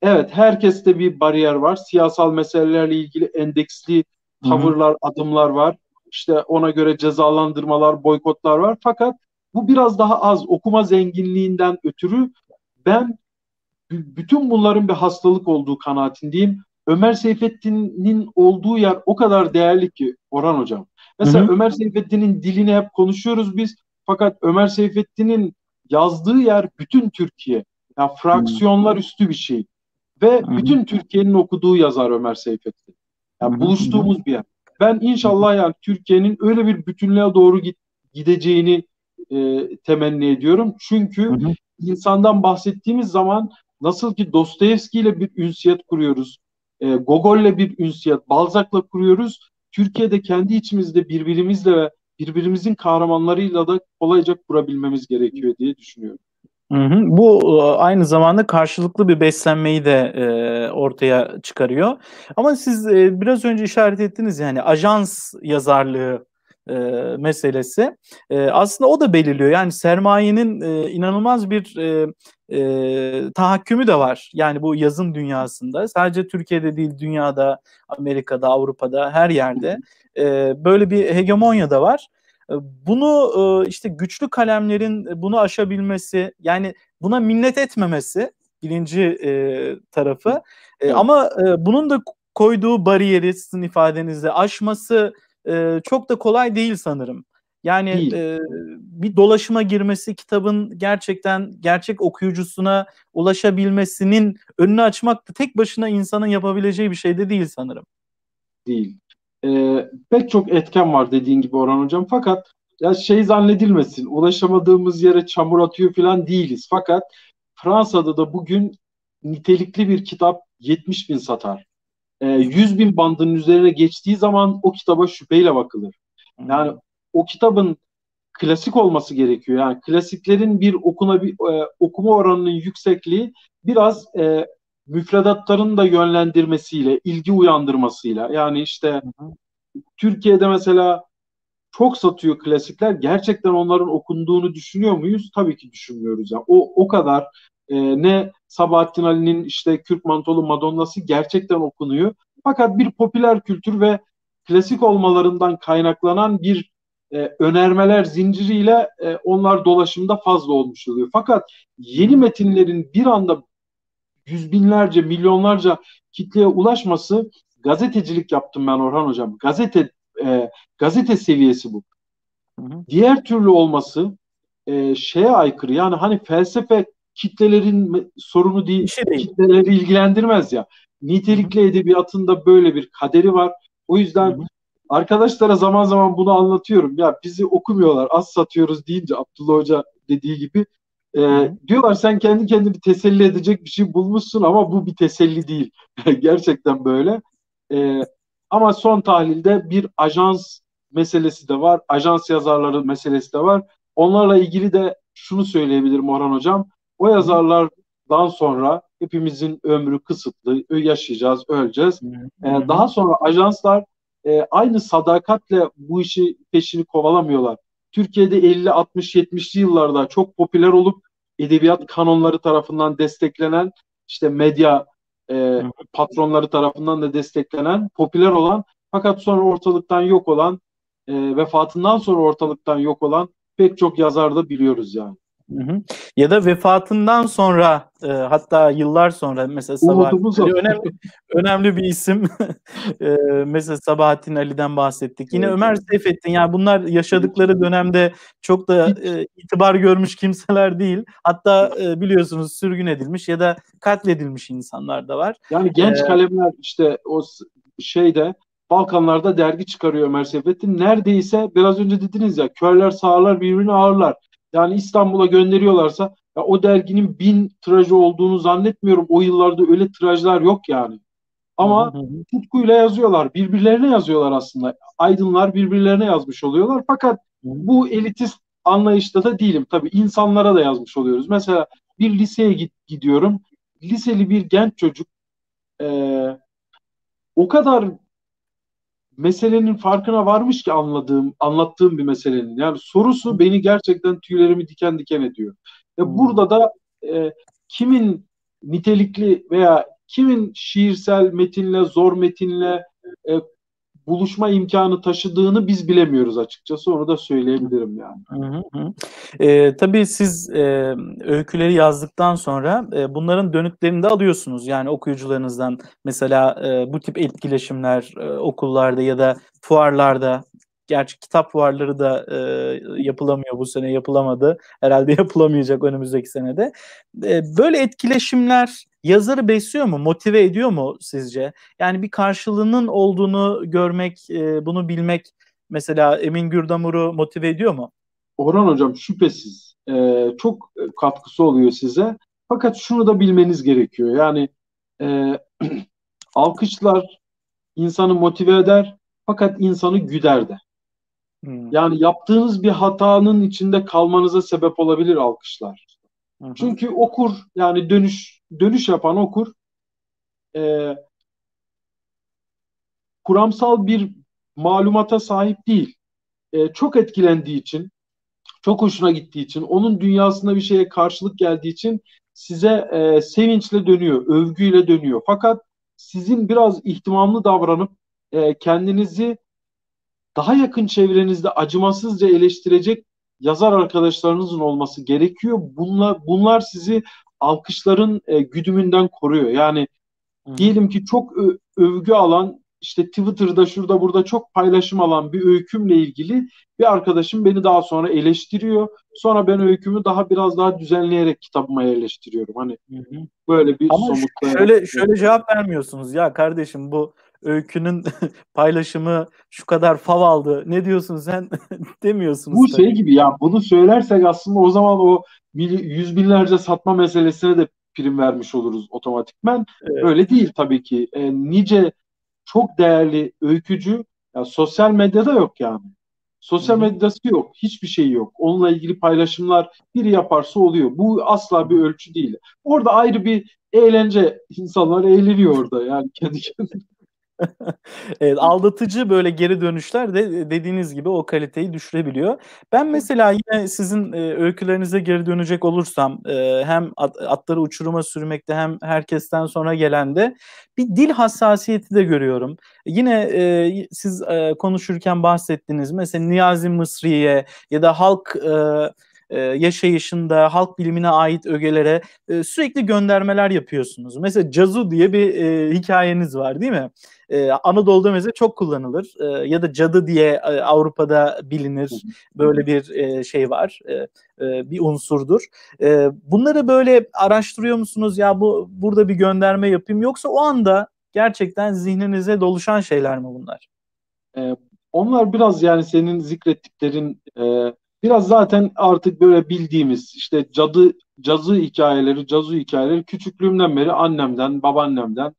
Evet, herkeste bir bariyer var. Siyasal meselelerle ilgili endeksli tavırlar, hmm. adımlar var. İşte ona göre cezalandırmalar, boykotlar var. Fakat bu biraz daha az okuma zenginliğinden ötürü ben bütün bunların bir hastalık olduğu kanaatindeyim. Ömer Seyfettin'in olduğu yer o kadar değerli ki Orhan Hocam. Mesela hı hı. Ömer Seyfettin'in dilini hep konuşuyoruz biz. Fakat Ömer Seyfettin'in yazdığı yer bütün Türkiye. Yani fraksiyonlar hı. üstü bir şey. Ve bütün Türkiye'nin okuduğu yazar Ömer Seyfettin. Yani buluştuğumuz bir yer. Ben inşallah yani Türkiye'nin öyle bir bütünlüğe doğru git, gideceğini e, temenni ediyorum. Çünkü hı hı. insandan bahsettiğimiz zaman nasıl ki Dostoyevski ile bir ünsiyet kuruyoruz, e, Gogol'le bir ünsiyet, Balzac'la kuruyoruz. Türkiye'de kendi içimizde birbirimizle ve birbirimizin kahramanlarıyla da kolayca kurabilmemiz gerekiyor diye düşünüyorum. Hı hı. Bu e, aynı zamanda karşılıklı bir beslenmeyi de e, ortaya çıkarıyor. Ama siz e, biraz önce işaret ettiniz yani ajans yazarlığı e, meselesi. E, aslında o da belirliyor. Yani sermayenin e, inanılmaz bir e, e, tahakkümü de var. Yani bu yazın dünyasında. Sadece Türkiye'de değil, dünyada, Amerika'da, Avrupa'da, her yerde e, böyle bir hegemonya da var. E, bunu e, işte güçlü kalemlerin bunu aşabilmesi, yani buna minnet etmemesi birinci e, tarafı. E, ama e, bunun da koyduğu bariyeri sizin ifadenizde aşması e, çok da kolay değil sanırım. Yani e, bir dolaşıma girmesi kitabın gerçekten gerçek okuyucusuna ulaşabilmesinin önünü açmak da tek başına insanın yapabileceği bir şey de değil sanırım. Değil. Ee, pek çok etken var dediğin gibi Orhan Hocam fakat ya şey zannedilmesin ulaşamadığımız yere çamur atıyor falan değiliz. Fakat Fransa'da da bugün nitelikli bir kitap 70 bin satar e, 100 bin bandının üzerine geçtiği zaman o kitaba şüpheyle bakılır. Yani o kitabın klasik olması gerekiyor. Yani klasiklerin bir okuna bir e, okuma oranının yüksekliği biraz e, müfredatların da yönlendirmesiyle, ilgi uyandırmasıyla. Yani işte hı hı. Türkiye'de mesela çok satıyor klasikler. Gerçekten onların okunduğunu düşünüyor muyuz? Tabii ki düşünmüyoruz. Yani o o kadar e, ne Sabahattin Ali'nin işte Kürk Mantolu Madonna'sı gerçekten okunuyor. Fakat bir popüler kültür ve klasik olmalarından kaynaklanan bir e, önermeler zinciriyle e, onlar dolaşımda fazla olmuş oluyor. Fakat yeni metinlerin bir anda yüz binlerce, milyonlarca kitleye ulaşması gazetecilik yaptım ben Orhan Hocam. Gazete e, gazete seviyesi bu. Hı hı. Diğer türlü olması e, şeye aykırı. Yani hani felsefe kitlelerin sorunu değil, şey değil. kitleleri ilgilendirmez ya. Nitelikli edebiyatın da böyle bir kaderi var. O yüzden Hı-hı. arkadaşlara zaman zaman bunu anlatıyorum. Ya bizi okumuyorlar, az satıyoruz deyince Abdullah Hoca dediği gibi e, diyorlar sen kendi kendini teselli edecek bir şey bulmuşsun ama bu bir teselli değil. Gerçekten böyle. E, ama son tahlilde bir ajans meselesi de var. Ajans yazarları meselesi de var. Onlarla ilgili de şunu söyleyebilirim Orhan Hocam. O yazarlardan sonra hepimizin ömrü kısıtlı, yaşayacağız, öleceğiz. Ee, daha sonra ajanslar e, aynı sadakatle bu işi peşini kovalamıyorlar. Türkiye'de 50, 60, 70'li yıllarda çok popüler olup edebiyat kanonları tarafından desteklenen, işte medya e, patronları tarafından da desteklenen, popüler olan fakat sonra ortalıktan yok olan, e, vefatından sonra ortalıktan yok olan pek çok yazar da biliyoruz yani. Hı hı. Ya da vefatından sonra e, hatta yıllar sonra mesela Sabahattin Ali önemli, önemli bir isim. e, mesela Sabahattin Ali'den bahsettik. Yine evet. Ömer Seyfettin yani bunlar yaşadıkları dönemde çok da e, itibar görmüş kimseler değil. Hatta e, biliyorsunuz sürgün edilmiş ya da katledilmiş insanlar da var. Yani genç ee, kalemler işte o şeyde Balkanlarda dergi çıkarıyor Ömer Seyfettin. Neredeyse biraz önce dediniz ya körler sağırlar birbirini ağırlar. Yani İstanbul'a gönderiyorlarsa ya o derginin bin tirajı olduğunu zannetmiyorum. O yıllarda öyle tirajlar yok yani. Ama tutkuyla yazıyorlar. Birbirlerine yazıyorlar aslında. Aydınlar birbirlerine yazmış oluyorlar. Fakat bu elitist anlayışta da değilim. Tabii insanlara da yazmış oluyoruz. Mesela bir liseye git, gidiyorum. Liseli bir genç çocuk e, o kadar meselenin farkına varmış ki anladığım, anlattığım bir meselenin. Yani sorusu beni gerçekten tüylerimi diken diken ediyor. Ve hmm. burada da e, kimin nitelikli veya kimin şiirsel metinle, zor metinle e, buluşma imkanı taşıdığını biz bilemiyoruz açıkçası. Onu da söyleyebilirim yani. Hı hı. E, tabii siz e, öyküleri yazdıktan sonra e, bunların dönütlerini de alıyorsunuz. Yani okuyucularınızdan mesela e, bu tip etkileşimler e, okullarda ya da fuarlarda Gerçi kitap fuarları da e, yapılamıyor bu sene yapılamadı. Herhalde yapılamayacak önümüzdeki senede. E, böyle etkileşimler yazarı besliyor mu, motive ediyor mu sizce? Yani bir karşılığının olduğunu görmek, e, bunu bilmek mesela Emin Gürdamur'u motive ediyor mu? Orhan Hocam şüphesiz e, çok katkısı oluyor size. Fakat şunu da bilmeniz gerekiyor. Yani e, alkışlar insanı motive eder fakat insanı güder de. Hmm. Yani yaptığınız bir hatanın içinde kalmanıza sebep olabilir alkışlar. Hı Çünkü okur yani dönüş dönüş yapan okur e, kuramsal bir malumata sahip değil. E, çok etkilendiği için, çok hoşuna gittiği için, onun dünyasında bir şeye karşılık geldiği için size e, sevinçle dönüyor, övgüyle dönüyor. Fakat sizin biraz ihtimamlı davranıp e, kendinizi daha yakın çevrenizde acımasızca eleştirecek yazar arkadaşlarınızın olması gerekiyor. Bunlar bunlar sizi alkışların e, güdümünden koruyor. Yani Hı. diyelim ki çok ö- övgü alan işte Twitter'da şurada burada çok paylaşım alan bir öykümle ilgili bir arkadaşım beni daha sonra eleştiriyor. Sonra ben öykümü daha biraz daha düzenleyerek kitabıma yerleştiriyorum. Hani hı hı. böyle bir Ama somut şöyle şöyle cevap vermiyorsunuz ya kardeşim bu öykünün paylaşımı şu kadar fav aldı. Ne diyorsun sen demiyorsunuz. Bu tabii. şey gibi ya bunu söylersek aslında o zaman o yüz binlerce satma meselesine de prim vermiş oluruz otomatikmen. Evet. Öyle değil tabii ki. E, nice çok değerli öykücü ya sosyal medyada yok yani. Sosyal medyası yok. Hiçbir şey yok. Onunla ilgili paylaşımlar biri yaparsa oluyor. Bu asla bir ölçü değil. Orada ayrı bir eğlence. insanlar eğleniyor orada yani kendi kendine. evet, aldatıcı böyle geri dönüşler de dediğiniz gibi o kaliteyi düşürebiliyor. Ben mesela yine sizin e, öykülerinize geri dönecek olursam e, hem at, atları uçuruma sürmekte hem herkesten sonra gelen de bir dil hassasiyeti de görüyorum. Yine e, siz e, konuşurken bahsettiniz mesela Niyazi Mısri'ye ya da halk e, e, yaşayışında halk bilimine ait ögelere e, sürekli göndermeler yapıyorsunuz. Mesela Cazu diye bir e, hikayeniz var değil mi? E, Anadolu'da mesela çok kullanılır e, ya da cadı diye e, Avrupa'da bilinir böyle bir e, şey var e, e, bir unsurdur. E, bunları böyle araştırıyor musunuz ya bu burada bir gönderme yapayım yoksa o anda gerçekten zihninize doluşan şeyler mi bunlar? E, onlar biraz yani senin zikrettiklerin e, biraz zaten artık böyle bildiğimiz işte cadı cazı hikayeleri, cazu hikayeleri küçüklüğümden beri annemden, babaannemden,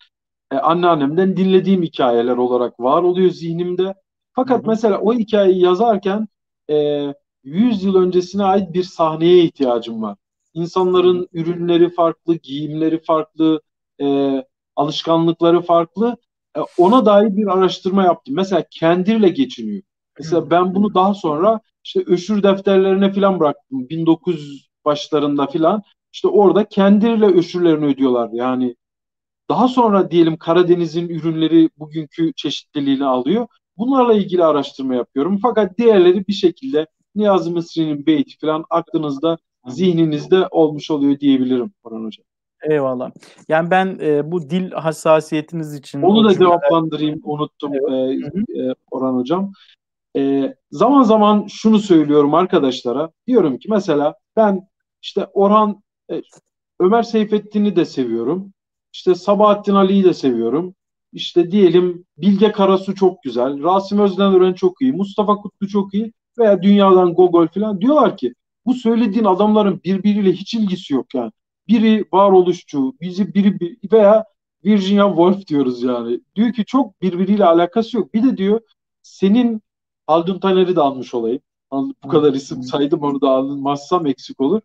e, anneannemden dinlediğim hikayeler olarak var oluyor zihnimde. Fakat hı hı. mesela o hikayeyi yazarken e, 100 yıl öncesine ait bir sahneye ihtiyacım var. İnsanların ürünleri farklı, giyimleri farklı, e, alışkanlıkları farklı. E, ona dair bir araştırma yaptım. Mesela kendirle geçiniyor. Mesela ben bunu daha sonra işte öşür defterlerine filan bıraktım. 1900 başlarında filan. İşte orada kendiyle öşürlerini ödüyorlar. Yani daha sonra diyelim Karadeniz'in ürünleri bugünkü çeşitliliğini alıyor. Bunlarla ilgili araştırma yapıyorum. Fakat diğerleri bir şekilde Niyazi Mısri'nin beyti falan aklınızda zihninizde olmuş oluyor diyebilirim Orhan Hocam. Eyvallah. Yani ben e, bu dil hassasiyetiniz için... Onu da cevaplandırayım, unuttum evet. e, e, Orhan Hocam. E, zaman zaman şunu söylüyorum arkadaşlara. Diyorum ki mesela ben işte Orhan, e, Ömer Seyfettin'i de seviyorum. İşte Sabahattin Ali'yi de seviyorum. İşte diyelim Bilge Karasu çok güzel. Rasim Özdenören çok iyi. Mustafa Kutlu çok iyi. Veya dünyadan Gogol falan. Diyorlar ki bu söylediğin adamların birbiriyle hiç ilgisi yok yani. Biri varoluşçu, bizi biri veya Virginia Woolf diyoruz yani. Diyor ki çok birbiriyle alakası yok. Bir de diyor senin Haldun Taner'i de almış olayım. Bu kadar isim saydım onu da alınmazsam eksik olur.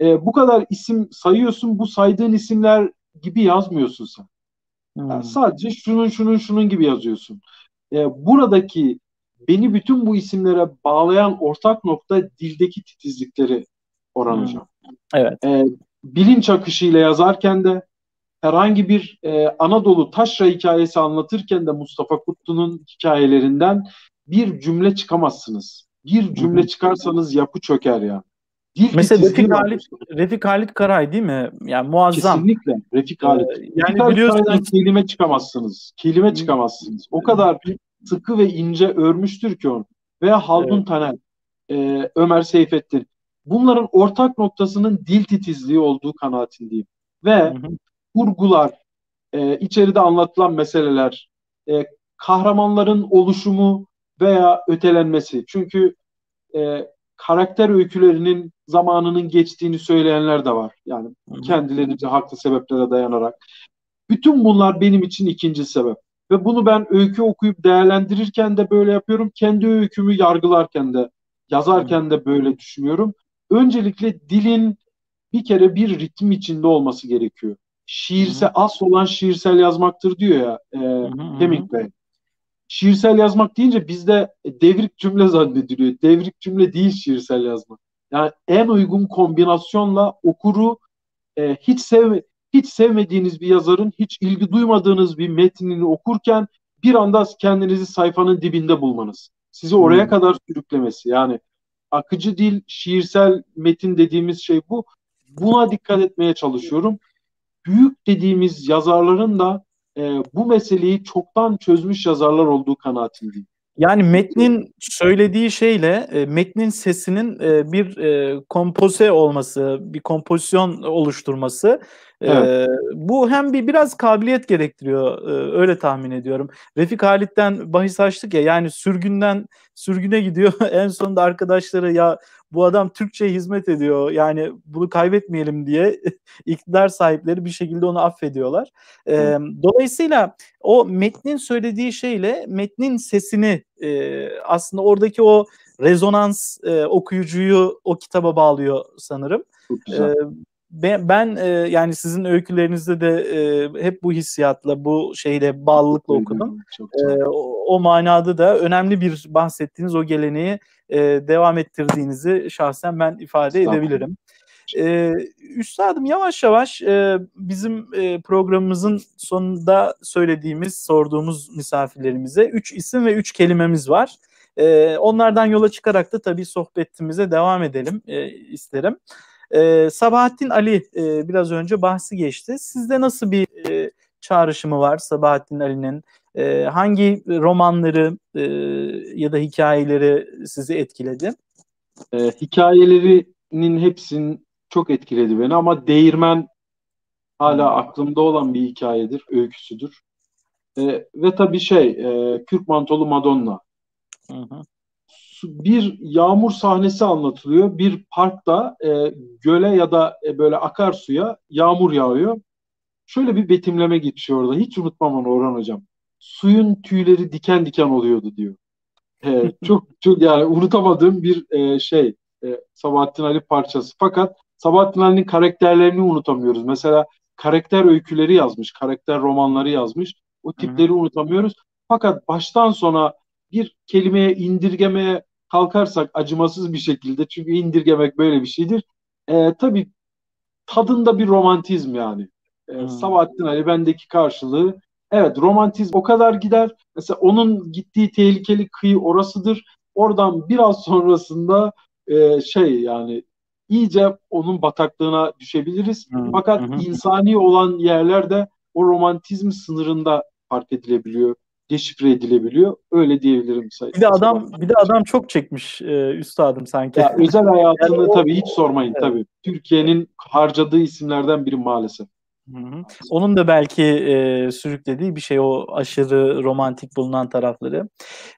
E, bu kadar isim sayıyorsun. Bu saydığın isimler gibi yazmıyorsun sen. Hmm. Yani sadece şunun şunun şunun gibi yazıyorsun. E, buradaki beni bütün bu isimlere bağlayan ortak nokta dildeki titizlikleri Orhan hmm. Hocam. Evet. E, bilinç akışıyla yazarken de herhangi bir e, Anadolu taşra hikayesi anlatırken de Mustafa Kutlu'nun hikayelerinden bir cümle çıkamazsınız. Bir cümle çıkarsanız yapı çöker ya. Dil Mesela Refik Halit, Refik Halit Karay değil mi? Yani muazzam. Kesinlikle Refik Halit. Ee, yani Refik biliyorsunuz kelime çıkamazsınız. Kelime çıkamazsınız. O kadar sıkı ve ince örmüştür ki onu. Veya Haldun evet. Taner, e, Ömer Seyfettin. Bunların ortak noktasının dil titizliği olduğu kanaatindeyim. Ve hı hı. kurgular, e, içeride anlatılan meseleler, e, kahramanların oluşumu veya ötelenmesi. Çünkü e, karakter öykülerinin zamanının geçtiğini söyleyenler de var. Yani kendilerince haklı sebeplere dayanarak. Bütün bunlar benim için ikinci sebep. Ve bunu ben öykü okuyup değerlendirirken de böyle yapıyorum. Kendi öykümü yargılarken de, yazarken de böyle düşünüyorum. Öncelikle dilin bir kere bir ritim içinde olması gerekiyor. Şiirse asıl olan şiirsel yazmaktır diyor ya e, Hemingway şiirsel yazmak deyince bizde devrik cümle zannediliyor. Devrik cümle değil şiirsel yazmak. Yani en uygun kombinasyonla okuru e, hiç sev hiç sevmediğiniz bir yazarın hiç ilgi duymadığınız bir metnini okurken bir anda kendinizi sayfanın dibinde bulmanız. Sizi oraya hmm. kadar sürüklemesi. Yani akıcı dil, şiirsel metin dediğimiz şey bu. Buna dikkat etmeye çalışıyorum. Büyük dediğimiz yazarların da e, bu meseleyi çoktan çözmüş yazarlar olduğu kanaatindeyim. Yani metnin söylediği şeyle e, metnin sesinin e, bir e, kompoze olması, bir kompozisyon oluşturması e, evet. bu hem bir biraz kabiliyet gerektiriyor e, öyle tahmin ediyorum. Refik Halit'ten bahis açtık ya yani sürgünden sürgüne gidiyor en sonunda arkadaşları ya bu adam Türkçe hizmet ediyor yani bunu kaybetmeyelim diye iktidar sahipleri bir şekilde onu affediyorlar. E, dolayısıyla o metnin söylediği şeyle metnin sesini e, aslında oradaki o rezonans e, okuyucuyu o kitaba bağlıyor sanırım. Çok güzel. E, ben, ben e, yani sizin öykülerinizde de e, hep bu hissiyatla, bu şeyle bağlılıkla okudum. Çok, çok. E, o, o manada da önemli bir bahsettiğiniz o geleneği e, devam ettirdiğinizi şahsen ben ifade edebilirim. Ee, üstadım yavaş yavaş e, bizim e, programımızın sonunda söylediğimiz, sorduğumuz misafirlerimize üç isim ve üç kelimemiz var. E, onlardan yola çıkarak da tabii sohbetimize devam edelim e, isterim. E, Sabahattin Ali e, biraz önce bahsi geçti. Sizde nasıl bir e, çağrışımı var Sabahattin Ali'nin? E, hangi romanları e, ya da hikayeleri sizi etkiledi? E, hikayelerinin hepsinin çok etkiledi beni ama Değirmen hala aklımda olan bir hikayedir, öyküsüdür. E, ve tabii şey, e, Kürk Mantolu Madonna. Hı hı bir yağmur sahnesi anlatılıyor. Bir parkta e, göle ya da e, böyle akarsuya yağmur yağıyor. Şöyle bir betimleme geçiyor orada. Hiç unutmam onu Orhan Hocam. Suyun tüyleri diken diken oluyordu diyor. E, çok çok yani unutamadığım bir e, şey. E, Sabahattin Ali parçası. Fakat Sabahattin Ali'nin karakterlerini unutamıyoruz. Mesela karakter öyküleri yazmış, karakter romanları yazmış. O tipleri Hı-hı. unutamıyoruz. Fakat baştan sona bir kelimeye indirgemeye kalkarsak acımasız bir şekilde çünkü indirgemek böyle bir şeydir. E, tabii tadında bir romantizm yani. E, hmm. Sabahattin Ali bendeki karşılığı evet romantizm o kadar gider. Mesela onun gittiği tehlikeli kıyı orasıdır. Oradan biraz sonrasında e, şey yani iyice onun bataklığına düşebiliriz. Hı, Fakat hı. insani olan yerlerde o romantizm sınırında fark edilebiliyor, deşifre edilebiliyor. Öyle diyebilirim. Bir de adam bir de adam çok çekmiş e, üstadım sanki. Ya, özel hayatını Yani o- tabii hiç sormayın Evet. tabii. Türkiye'nin harcadığı isimlerden biri maalesef. Hı hı. Onun da belki e, sürüklediği bir şey o aşırı romantik bulunan tarafları.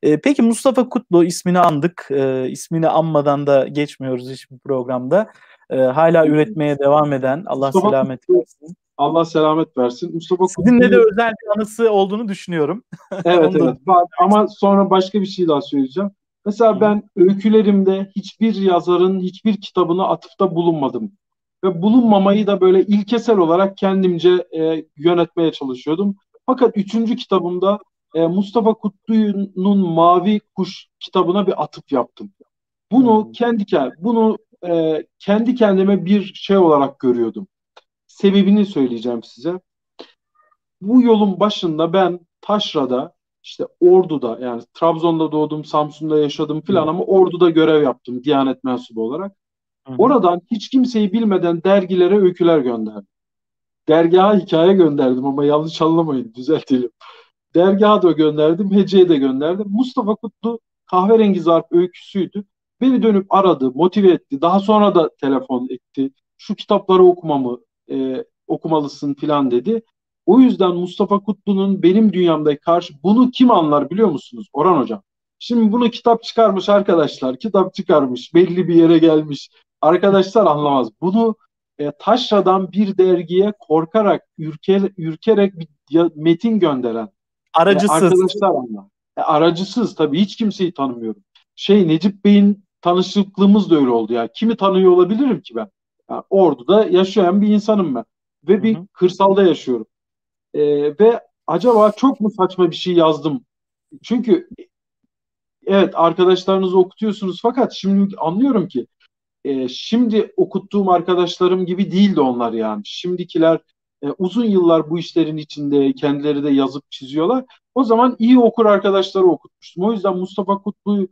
E, peki Mustafa Kutlu ismini andık. E, ismini anmadan da geçmiyoruz hiçbir programda. E, hala üretmeye devam eden Allah Mustafa selamet versin. Allah selamet versin. Mustafa Sizinle de Kutlu'yu- özel bir anısı olduğunu düşünüyorum. Evet evet var ama sonra başka bir şey daha söyleyeceğim. Mesela ben öykülerimde hiçbir yazarın hiçbir kitabına atıfta bulunmadım. Ve bulunmamayı da böyle ilkesel olarak kendimce e, yönetmeye çalışıyordum. Fakat üçüncü kitabımda e, Mustafa Kutlu'nun Mavi Kuş kitabına bir atıf yaptım. Bunu kendi ke- bunu e, kendi kendime bir şey olarak görüyordum. Sebebini söyleyeceğim size. Bu yolun başında ben Taşra'da işte Ordu'da yani Trabzon'da doğdum, Samsun'da yaşadım filan ama Ordu'da görev yaptım Diyanet mensubu olarak. Oradan hiç kimseyi bilmeden dergilere öyküler gönderdim. Dergaha hikaye gönderdim ama yanlış anlamayın düzeltelim. Dergaha da gönderdim, Hece'ye de gönderdim. Mustafa Kutlu Kahverengi Zarf öyküsüydü. Beni dönüp aradı, motive etti. Daha sonra da telefon etti. Şu kitapları okumamı e, okumalısın filan dedi. O yüzden Mustafa Kutlu'nun benim dünyamdaki karşı bunu kim anlar biliyor musunuz Orhan Hocam? Şimdi bunu kitap çıkarmış arkadaşlar, kitap çıkarmış, belli bir yere gelmiş. Arkadaşlar anlamaz. Bunu e, taşradan bir dergiye korkarak, ürker, ürkerek bir metin gönderen e, Aracısız. arkadaşlar anlar. E, aracısız tabii hiç kimseyi tanımıyorum. Şey Necip Bey'in tanışıklığımız da öyle oldu ya. Kimi tanıyor olabilirim ki ben? Ya, Ordu'da yaşayan bir insanım ben. Ve bir Hı hı. kırsalda yaşıyorum. E, ve acaba çok mu saçma bir şey yazdım? Çünkü evet arkadaşlarınızı okutuyorsunuz fakat şimdi anlıyorum ki e, şimdi okuttuğum arkadaşlarım gibi değildi onlar yani. Şimdikiler e, uzun yıllar bu işlerin içinde kendileri de yazıp çiziyorlar. O zaman iyi okur arkadaşları okutmuştum. O yüzden Mustafa Kutlu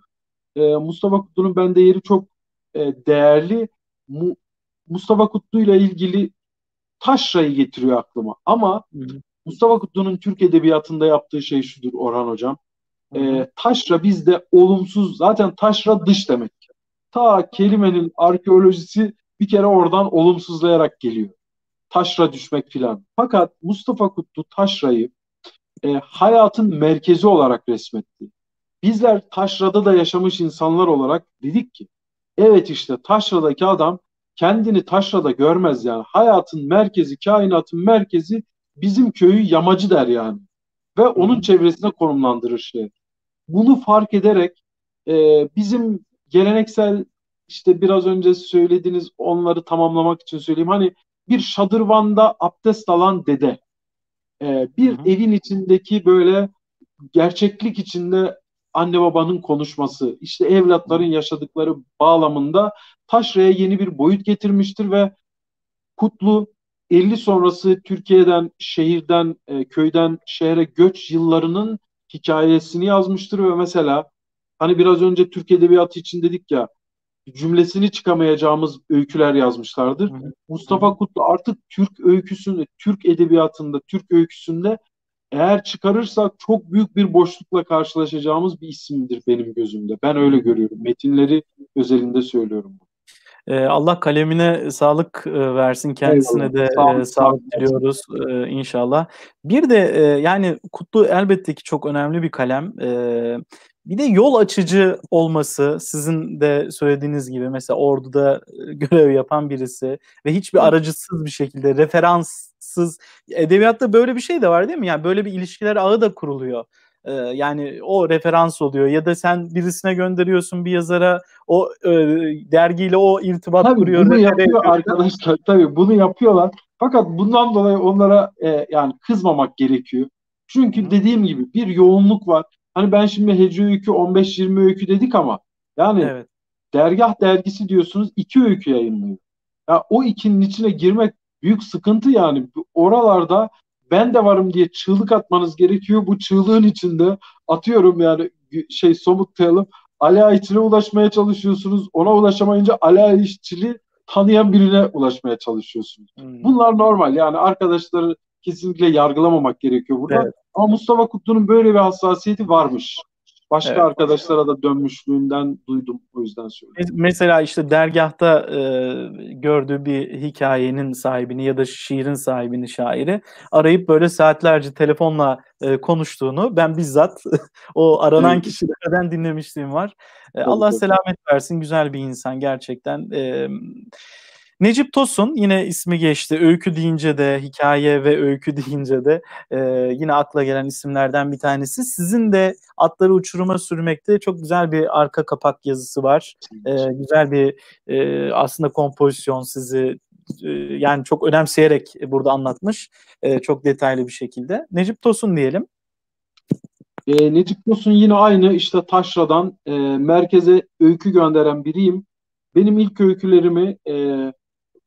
e, Mustafa Kutlu'nun bende yeri çok e, değerli. Mu- Mustafa Kutlu ile ilgili taşrayı getiriyor aklıma. Ama Hı hı. Mustafa Kutlu'nun Türk Edebiyatı'nda yaptığı şey şudur Orhan Hocam. Hı hı. E, taşra bizde olumsuz, zaten taşra dış demek. Ta kelimenin arkeolojisi bir kere oradan olumsuzlayarak geliyor. Taşra düşmek filan. Fakat Mustafa Kutlu taşrayı e, hayatın merkezi olarak resmetti. Bizler taşrada da yaşamış insanlar olarak dedik ki evet işte taşradaki adam kendini taşrada görmez yani. Hayatın merkezi, kainatın merkezi bizim köyü yamacı der yani. Ve onun çevresine konumlandırır şey. Bunu fark ederek e, bizim geleneksel işte biraz önce söylediğiniz onları tamamlamak için söyleyeyim. Hani bir şadırvanda abdest alan dede. E, bir Hı hı. evin içindeki böyle gerçeklik içinde anne babanın konuşması, işte evlatların yaşadıkları bağlamında taşraya yeni bir boyut getirmiştir ve Kutlu 50 sonrası Türkiye'den, şehirden, e, köyden şehre göç yıllarının hikayesini yazmıştır ve mesela hani biraz önce Türk Edebiyatı için dedik ya cümlesini çıkamayacağımız öyküler yazmışlardır. Hı hı. Mustafa Kutlu artık Türk öyküsünde, Türk edebiyatında, Türk öyküsünde eğer çıkarırsak çok büyük bir boşlukla karşılaşacağımız bir isimdir benim gözümde. Ben öyle görüyorum. Metinleri özelinde söylüyorum. Ee, Allah kalemine sağlık e, versin. Kendisine Eyvallah. de e, sağ sağlık diliyoruz e, inşallah. Bir de yani Kutlu elbette ki çok önemli bir kalem. Bir de yol açıcı olması sizin de söylediğiniz gibi mesela orduda görev yapan birisi ve hiçbir aracısız bir şekilde referanssız edebiyatta böyle bir şey de var değil mi? Yani böyle bir ilişkiler ağı da kuruluyor. E, yani o referans oluyor ya da sen birisine gönderiyorsun bir yazara o e, dergiyle o irtibat Tabii kuruyor. bunu yapıyor arkadaşlar. Tabii bunu yapıyorlar. Fakat bundan dolayı onlara e, yani kızmamak gerekiyor. Çünkü Hı. dediğim gibi bir yoğunluk var. Hani ben şimdi Hece Öykü 15-20 öykü dedik ama yani Evet. Dergah dergisi diyorsunuz iki öykü yayınlıyor. Ya o ikinin içine girmek büyük sıkıntı yani. Oralarda ben de varım diye çığlık atmanız gerekiyor. Bu çığlığın içinde atıyorum yani şey somutlayalım. Ali Ayçil'e ulaşmaya çalışıyorsunuz. Ona ulaşamayınca Ali Ayçil'i tanıyan birine ulaşmaya çalışıyorsunuz. Hmm. Bunlar normal yani arkadaşları kesinlikle yargılamamak gerekiyor burada. Evet. Ama Mustafa Kutlu'nun böyle bir hassasiyeti varmış. Başka evet. arkadaşlara da dönmüşlüğünden duydum o yüzden söylüyorum. Mesela işte dergahta e, gördüğü bir hikayenin sahibini ya da şiirin sahibini şairi arayıp böyle saatlerce telefonla e, konuştuğunu ben bizzat o aranan kişilerden dinlemişliğim var. E, Allah selamet versin güzel bir insan gerçekten. E, Necip Tosun yine ismi geçti. Öykü deyince de, hikaye ve öykü deyince de e, yine akla gelen isimlerden bir tanesi. Sizin de atları uçuruma sürmekte çok güzel bir arka kapak yazısı var. E, güzel bir e, aslında kompozisyon sizi e, yani çok önemseyerek burada anlatmış. E, çok detaylı bir şekilde. Necip Tosun diyelim. E, Necip Tosun yine aynı işte Taşra'dan e, merkeze öykü gönderen biriyim. Benim ilk öykülerimi e,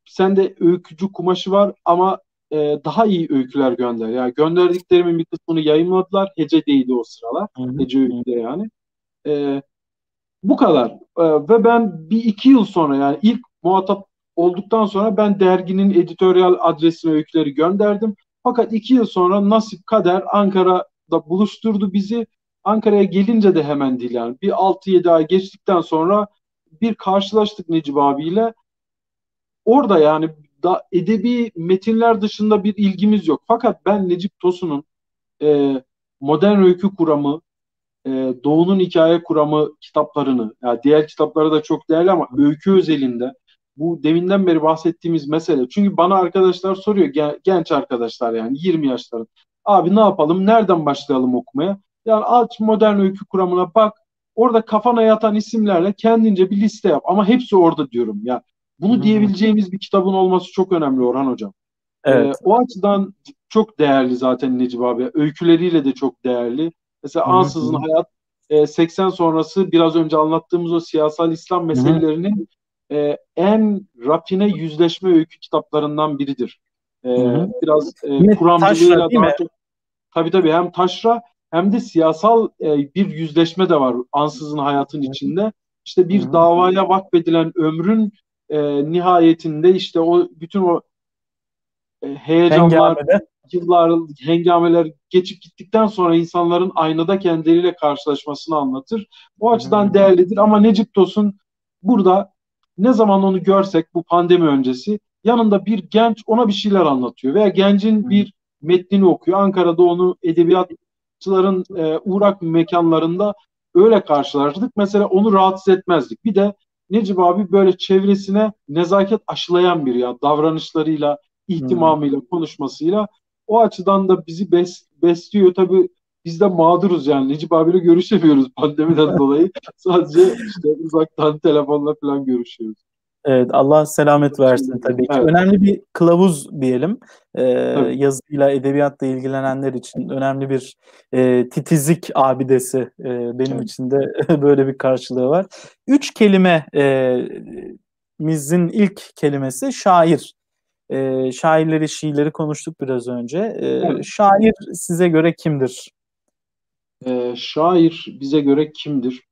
sende öykücü kumaşı var ama e, daha iyi öyküler gönder. Yani gönderdiklerimin bir kısmını yayınladılar. Hece değildi o sıralar. Hı-hı. Hece öyküleri yani. E, bu kadar. E, ve ben bir iki yıl sonra yani ilk muhatap olduktan sonra ben derginin editoryal adresine öyküleri gönderdim. Fakat iki yıl sonra nasip kader Ankara'da buluşturdu bizi. Ankara'ya gelince de hemen değil yani. Bir 6-7 ay geçtikten sonra bir karşılaştık Necip abiyle orada yani da edebi metinler dışında bir ilgimiz yok. Fakat ben Necip Tosun'un e, modern öykü kuramı, e, Doğu'nun hikaye kuramı kitaplarını, yani diğer kitapları da çok değerli ama öykü özelinde bu deminden beri bahsettiğimiz mesele. Çünkü bana arkadaşlar soruyor genç arkadaşlar yani 20 yaşların. Abi ne yapalım? Nereden başlayalım okumaya? Yani aç modern öykü kuramına bak. Orada kafana yatan isimlerle kendince bir liste yap. Ama hepsi orada diyorum ya. Bunu Hı-hı. diyebileceğimiz bir kitabın olması çok önemli Orhan Hocam. Evet. Ee, o açıdan çok değerli zaten Necip abi. Öyküleriyle de çok değerli. Mesela Hı-hı. Ansızın Hayat e, 80 sonrası biraz önce anlattığımız o siyasal İslam meselelerinin e, en rafine yüzleşme öykü kitaplarından biridir. E, biraz e, kuramcılığıyla daha çok tabii tabii hem taşra hem de siyasal e, bir yüzleşme de var ansızın hayatın içinde. İşte bir davaya vakfedilen ömrün e, nihayetinde işte o bütün o e, heyecanlar, Hengamede. yıllar, hengameler geçip gittikten sonra insanların aynada kendileriyle karşılaşmasını anlatır. O açıdan hmm. değerlidir ama Necip Tosun burada ne zaman onu görsek bu pandemi öncesi yanında bir genç ona bir şeyler anlatıyor veya gencin hmm. bir metnini okuyor. Ankara'da onu edebiyatçıların e, uğrak mekanlarında öyle karşılaştık. Mesela onu rahatsız etmezdik. Bir de Necip abi böyle çevresine nezaket aşılayan bir ya davranışlarıyla, ihtimamıyla, hmm. konuşmasıyla o açıdan da bizi bes, besliyor. Tabii biz de mağduruz yani. Necip abiyle görüşemiyoruz pandemiden dolayı. Sadece işte uzaktan telefonla falan görüşüyoruz. Evet Allah selamet versin tabii ki. Evet. Önemli bir kılavuz diyelim. Ee, yazıyla, edebiyatla ilgilenenler için önemli bir e, titizlik abidesi e, benim evet. için de böyle bir karşılığı var. Üç kelime e, mizin ilk kelimesi şair. E, şairleri, şiirleri konuştuk biraz önce. E, evet. Şair size göre kimdir? E, şair bize göre kimdir?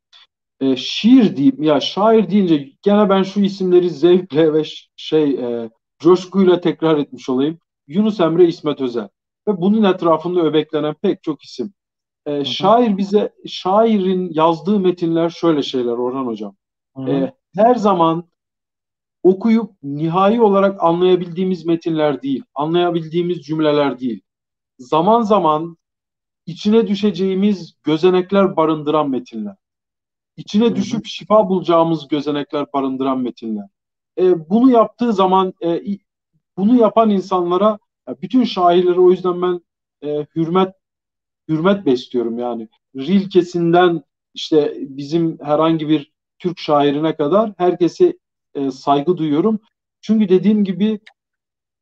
E, şiir diyeyim ya şair deyince gene ben şu isimleri zevkle ve şey e, coşkuyla tekrar etmiş olayım. Yunus Emre İsmet Özel ve bunun etrafında öbeklenen pek çok isim. E, şair bize şairin yazdığı metinler şöyle şeyler Orhan Hocam. E, her zaman okuyup nihai olarak anlayabildiğimiz metinler değil, anlayabildiğimiz cümleler değil. Zaman zaman içine düşeceğimiz gözenekler barındıran metinler içine düşüp şifa bulacağımız gözenekler barındıran metinler. E, bunu yaptığı zaman e, bunu yapan insanlara bütün şairlere o yüzden ben e, hürmet hürmet besliyorum yani. Rilke'sinden işte bizim herhangi bir Türk şairine kadar herkese e, saygı duyuyorum. Çünkü dediğim gibi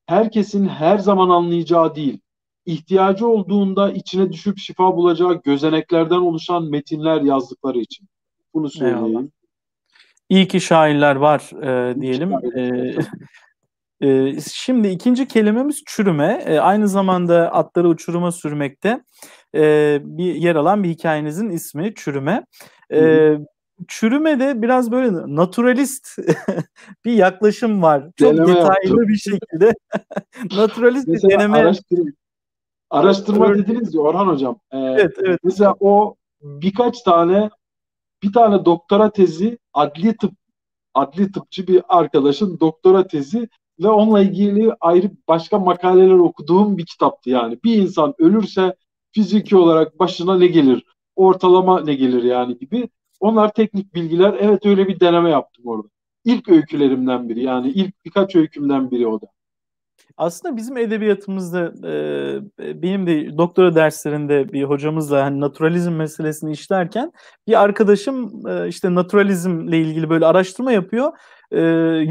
herkesin her zaman anlayacağı değil, ihtiyacı olduğunda içine düşüp şifa bulacağı gözeneklerden oluşan metinler yazdıkları için. Bunu söyleyeyim. Eyvallah. İyi ki şairler var e, diyelim. E, e, şimdi ikinci kelimemiz çürüme. E, aynı zamanda atları uçuruma sürmekte e, bir yer alan bir hikayenizin ismi çürüme. E, çürümede biraz böyle naturalist bir yaklaşım var. Çok deneme detaylı yaptım. bir şekilde naturalist bir deneme. Araştırma, araştırma dediniz ya Orhan Hocam. Ee, evet, evet. Mesela o birkaç tane bir tane doktora tezi adli tıp adli tıpçı bir arkadaşın doktora tezi ve onunla ilgili ayrı başka makaleler okuduğum bir kitaptı yani. Bir insan ölürse fiziki olarak başına ne gelir? Ortalama ne gelir yani gibi. Onlar teknik bilgiler. Evet öyle bir deneme yaptım orada. İlk öykülerimden biri yani ilk birkaç öykümden biri o da. Aslında bizim edebiyatımızda benim de doktora derslerinde bir hocamızla hani naturalizm meselesini işlerken bir arkadaşım işte naturalizmle ilgili böyle araştırma yapıyor.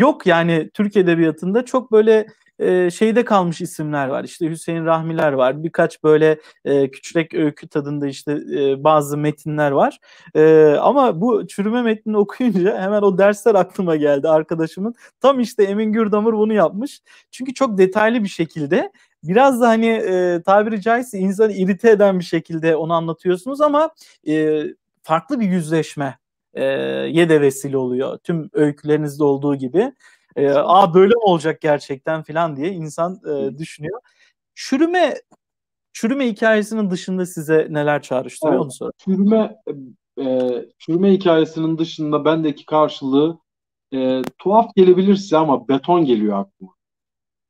Yok yani Türk edebiyatında çok böyle e, şeyde kalmış isimler var. İşte Hüseyin Rahmiler var. Birkaç böyle e, küçük öykü tadında işte e, bazı metinler var. E, ama bu çürüme metnini okuyunca hemen o dersler aklıma geldi arkadaşımın. Tam işte Emin Gürdamur bunu yapmış. Çünkü çok detaylı bir şekilde biraz da hani e, tabiri caizse insanı irite eden bir şekilde onu anlatıyorsunuz ama e, farklı bir yüzleşme e, ye de vesile oluyor. Tüm öykülerinizde olduğu gibi. E, Aa böyle mi olacak gerçekten falan diye insan e, düşünüyor. Çürüme çürüme hikayesinin dışında size neler çağrıştırıyor evet, onu sorayım. Çürüme e, çürüme hikayesinin dışında bendeki karşılığı e, tuhaf gelebilir size ama beton geliyor aklıma.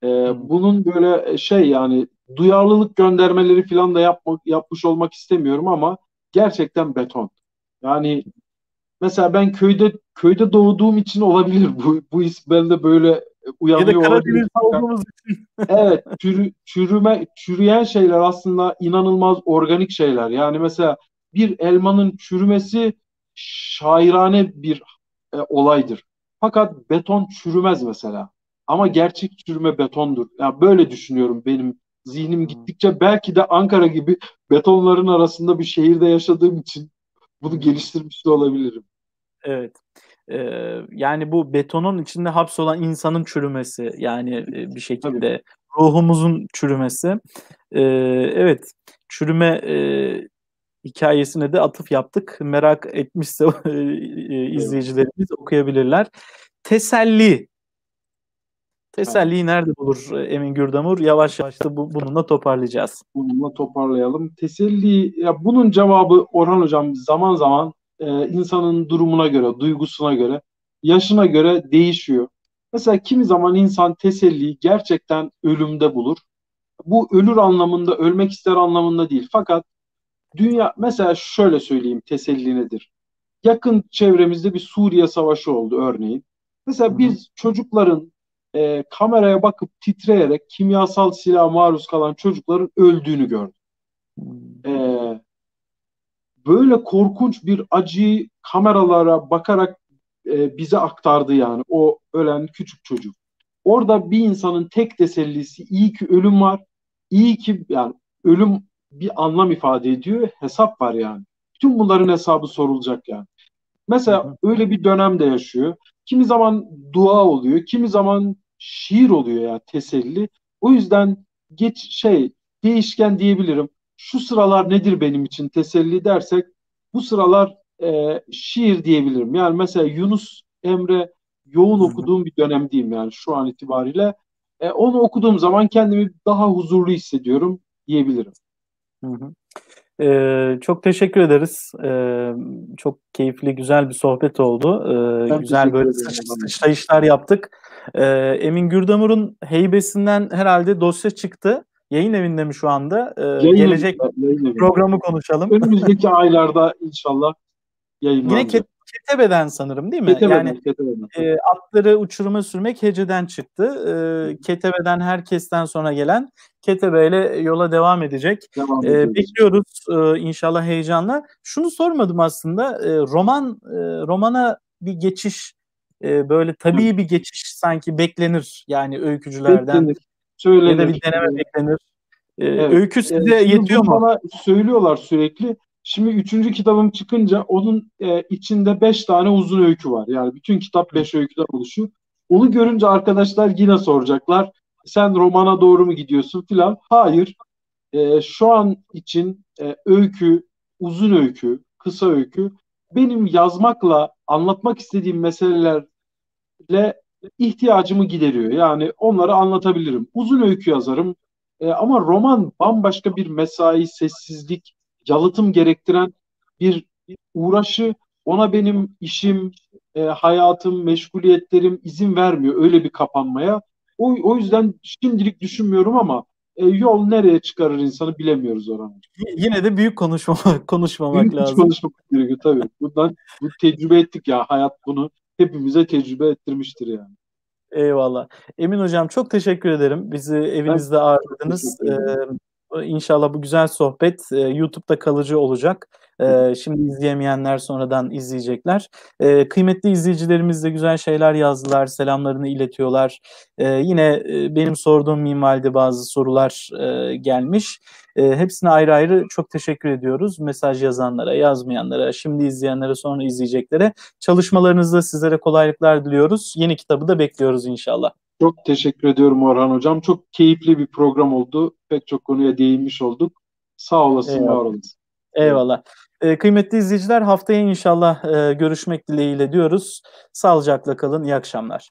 E, hmm. Bunun böyle şey yani duyarlılık göndermeleri falan da yapmak yapmış olmak istemiyorum ama gerçekten beton. Yani mesela ben köyde köyde doğduğum için olabilir bu bu isim bende böyle uyanıyor. Ya da Karadeniz olduğumuz için. evet, çürü, çürüme çürüyen şeyler aslında inanılmaz organik şeyler. Yani mesela bir elmanın çürümesi şairane bir e, olaydır. Fakat beton çürümez mesela. Ama gerçek çürüme betondur. Yani böyle düşünüyorum benim zihnim hmm. gittikçe belki de Ankara gibi betonların arasında bir şehirde yaşadığım için bunu geliştirmiş de olabilirim. Evet. Ee, yani bu betonun içinde hapsolan insanın çürümesi yani bir şekilde Tabii. ruhumuzun çürümesi. Ee, evet çürüme e, hikayesine de atıf yaptık. Merak etmişse izleyicilerimiz okuyabilirler. Teselli. Teselliyi nerede bulur Emin Gürdamur? Yavaş yavaş da bu, bununla toparlayacağız. Bununla toparlayalım. Teselli, ya bunun cevabı Orhan Hocam zaman zaman e, insanın durumuna göre, duygusuna göre, yaşına göre değişiyor. Mesela kimi zaman insan teselliyi gerçekten ölümde bulur. Bu ölür anlamında, ölmek ister anlamında değil. Fakat dünya, mesela şöyle söyleyeyim teselli nedir? Yakın çevremizde bir Suriye Savaşı oldu örneğin. Mesela biz çocukların e, kameraya bakıp titreyerek kimyasal silah maruz kalan çocukların öldüğünü gördük. E, böyle korkunç bir acıyı kameralara bakarak e, bize aktardı yani o ölen küçük çocuk. Orada bir insanın tek tesellisi iyi ki ölüm var. İyi ki yani ölüm bir anlam ifade ediyor. Hesap var yani. Tüm bunların hesabı sorulacak yani. Mesela hı hı. öyle bir dönemde yaşıyor. Kimi zaman dua oluyor, kimi zaman şiir oluyor ya teselli. O yüzden geç şey değişken diyebilirim şu sıralar nedir benim için teselli dersek bu sıralar e, şiir diyebilirim. Yani mesela Yunus Emre yoğun okuduğum bir dönemdeyim yani şu an itibariyle. E, onu okuduğum zaman kendimi daha huzurlu hissediyorum diyebilirim. Hı hı. Ee, çok teşekkür ederiz. Ee, çok keyifli, güzel bir sohbet oldu. Ee, güzel böyle sıçrayışlar yaptık. Ee, Emin Gürdamur'un heybesinden herhalde dosya çıktı. Yayın evinde mi şu anda? Ee, yayın gelecek yayın programı konuşalım. Önümüzdeki aylarda inşallah yayınlanacak. Yine Ket Ketebe'den sanırım değil mi? Ketebeden, yani Ketebeden. E, atları uçuruma sürmek Hece'den çıktı. E, Ketebe'den herkesten sonra gelen Ketebe ile yola devam edecek. Devam e, bekliyoruz e, inşallah heyecanla. Şunu sormadım aslında. E, roman e, romana bir geçiş e, böyle tabii bir geçiş sanki beklenir yani öykücülerden. Beklenir söylenir. Ya da bir deneme beklenir. Ee, evet. Öykü size ee, yetiyor mu? Bana söylüyorlar sürekli. Şimdi üçüncü kitabım çıkınca onun e, içinde beş tane uzun öykü var. Yani bütün kitap beş öyküden oluşuyor. Onu görünce arkadaşlar yine soracaklar. Sen romana doğru mu gidiyorsun filan. Hayır. E, şu an için e, öykü, uzun öykü, kısa öykü benim yazmakla anlatmak istediğim meselelerle ihtiyacımı gideriyor. Yani onları anlatabilirim. Uzun öykü yazarım. E, ama roman bambaşka bir mesai, sessizlik, yalıtım gerektiren bir uğraşı. Ona benim işim, e, hayatım, meşguliyetlerim izin vermiyor öyle bir kapanmaya. O, o yüzden şimdilik düşünmüyorum ama e, yol nereye çıkarır insanı bilemiyoruz oranı. Yine de büyük konuşma, konuşmamak büyük lazım. konuşmak gerekiyor tabii. Bundan bu tecrübe ettik ya hayat bunu hepimize tecrübe ettirmiştir yani. Eyvallah. Emin Hocam çok teşekkür ederim. Bizi evinizde ağırladınız. Ee, inşallah bu güzel sohbet e, YouTube'da kalıcı olacak. Ee, şimdi izleyemeyenler sonradan izleyecekler. Ee, kıymetli izleyicilerimiz de güzel şeyler yazdılar, selamlarını iletiyorlar. Ee, yine e, benim sorduğum minvalde bazı sorular e, gelmiş. E, hepsine ayrı ayrı çok teşekkür ediyoruz. Mesaj yazanlara, yazmayanlara, şimdi izleyenlere, sonra izleyeceklere. Çalışmalarınızda sizlere kolaylıklar diliyoruz. Yeni kitabı da bekliyoruz inşallah. Çok teşekkür ediyorum Orhan Hocam. Çok keyifli bir program oldu. Pek çok konuya değinmiş olduk. Sağ olasın, Eyvallah. var olasın. Eyvallah. Ee, kıymetli izleyiciler haftaya inşallah e, görüşmek dileğiyle diyoruz. Sağlıcakla kalın. İyi akşamlar.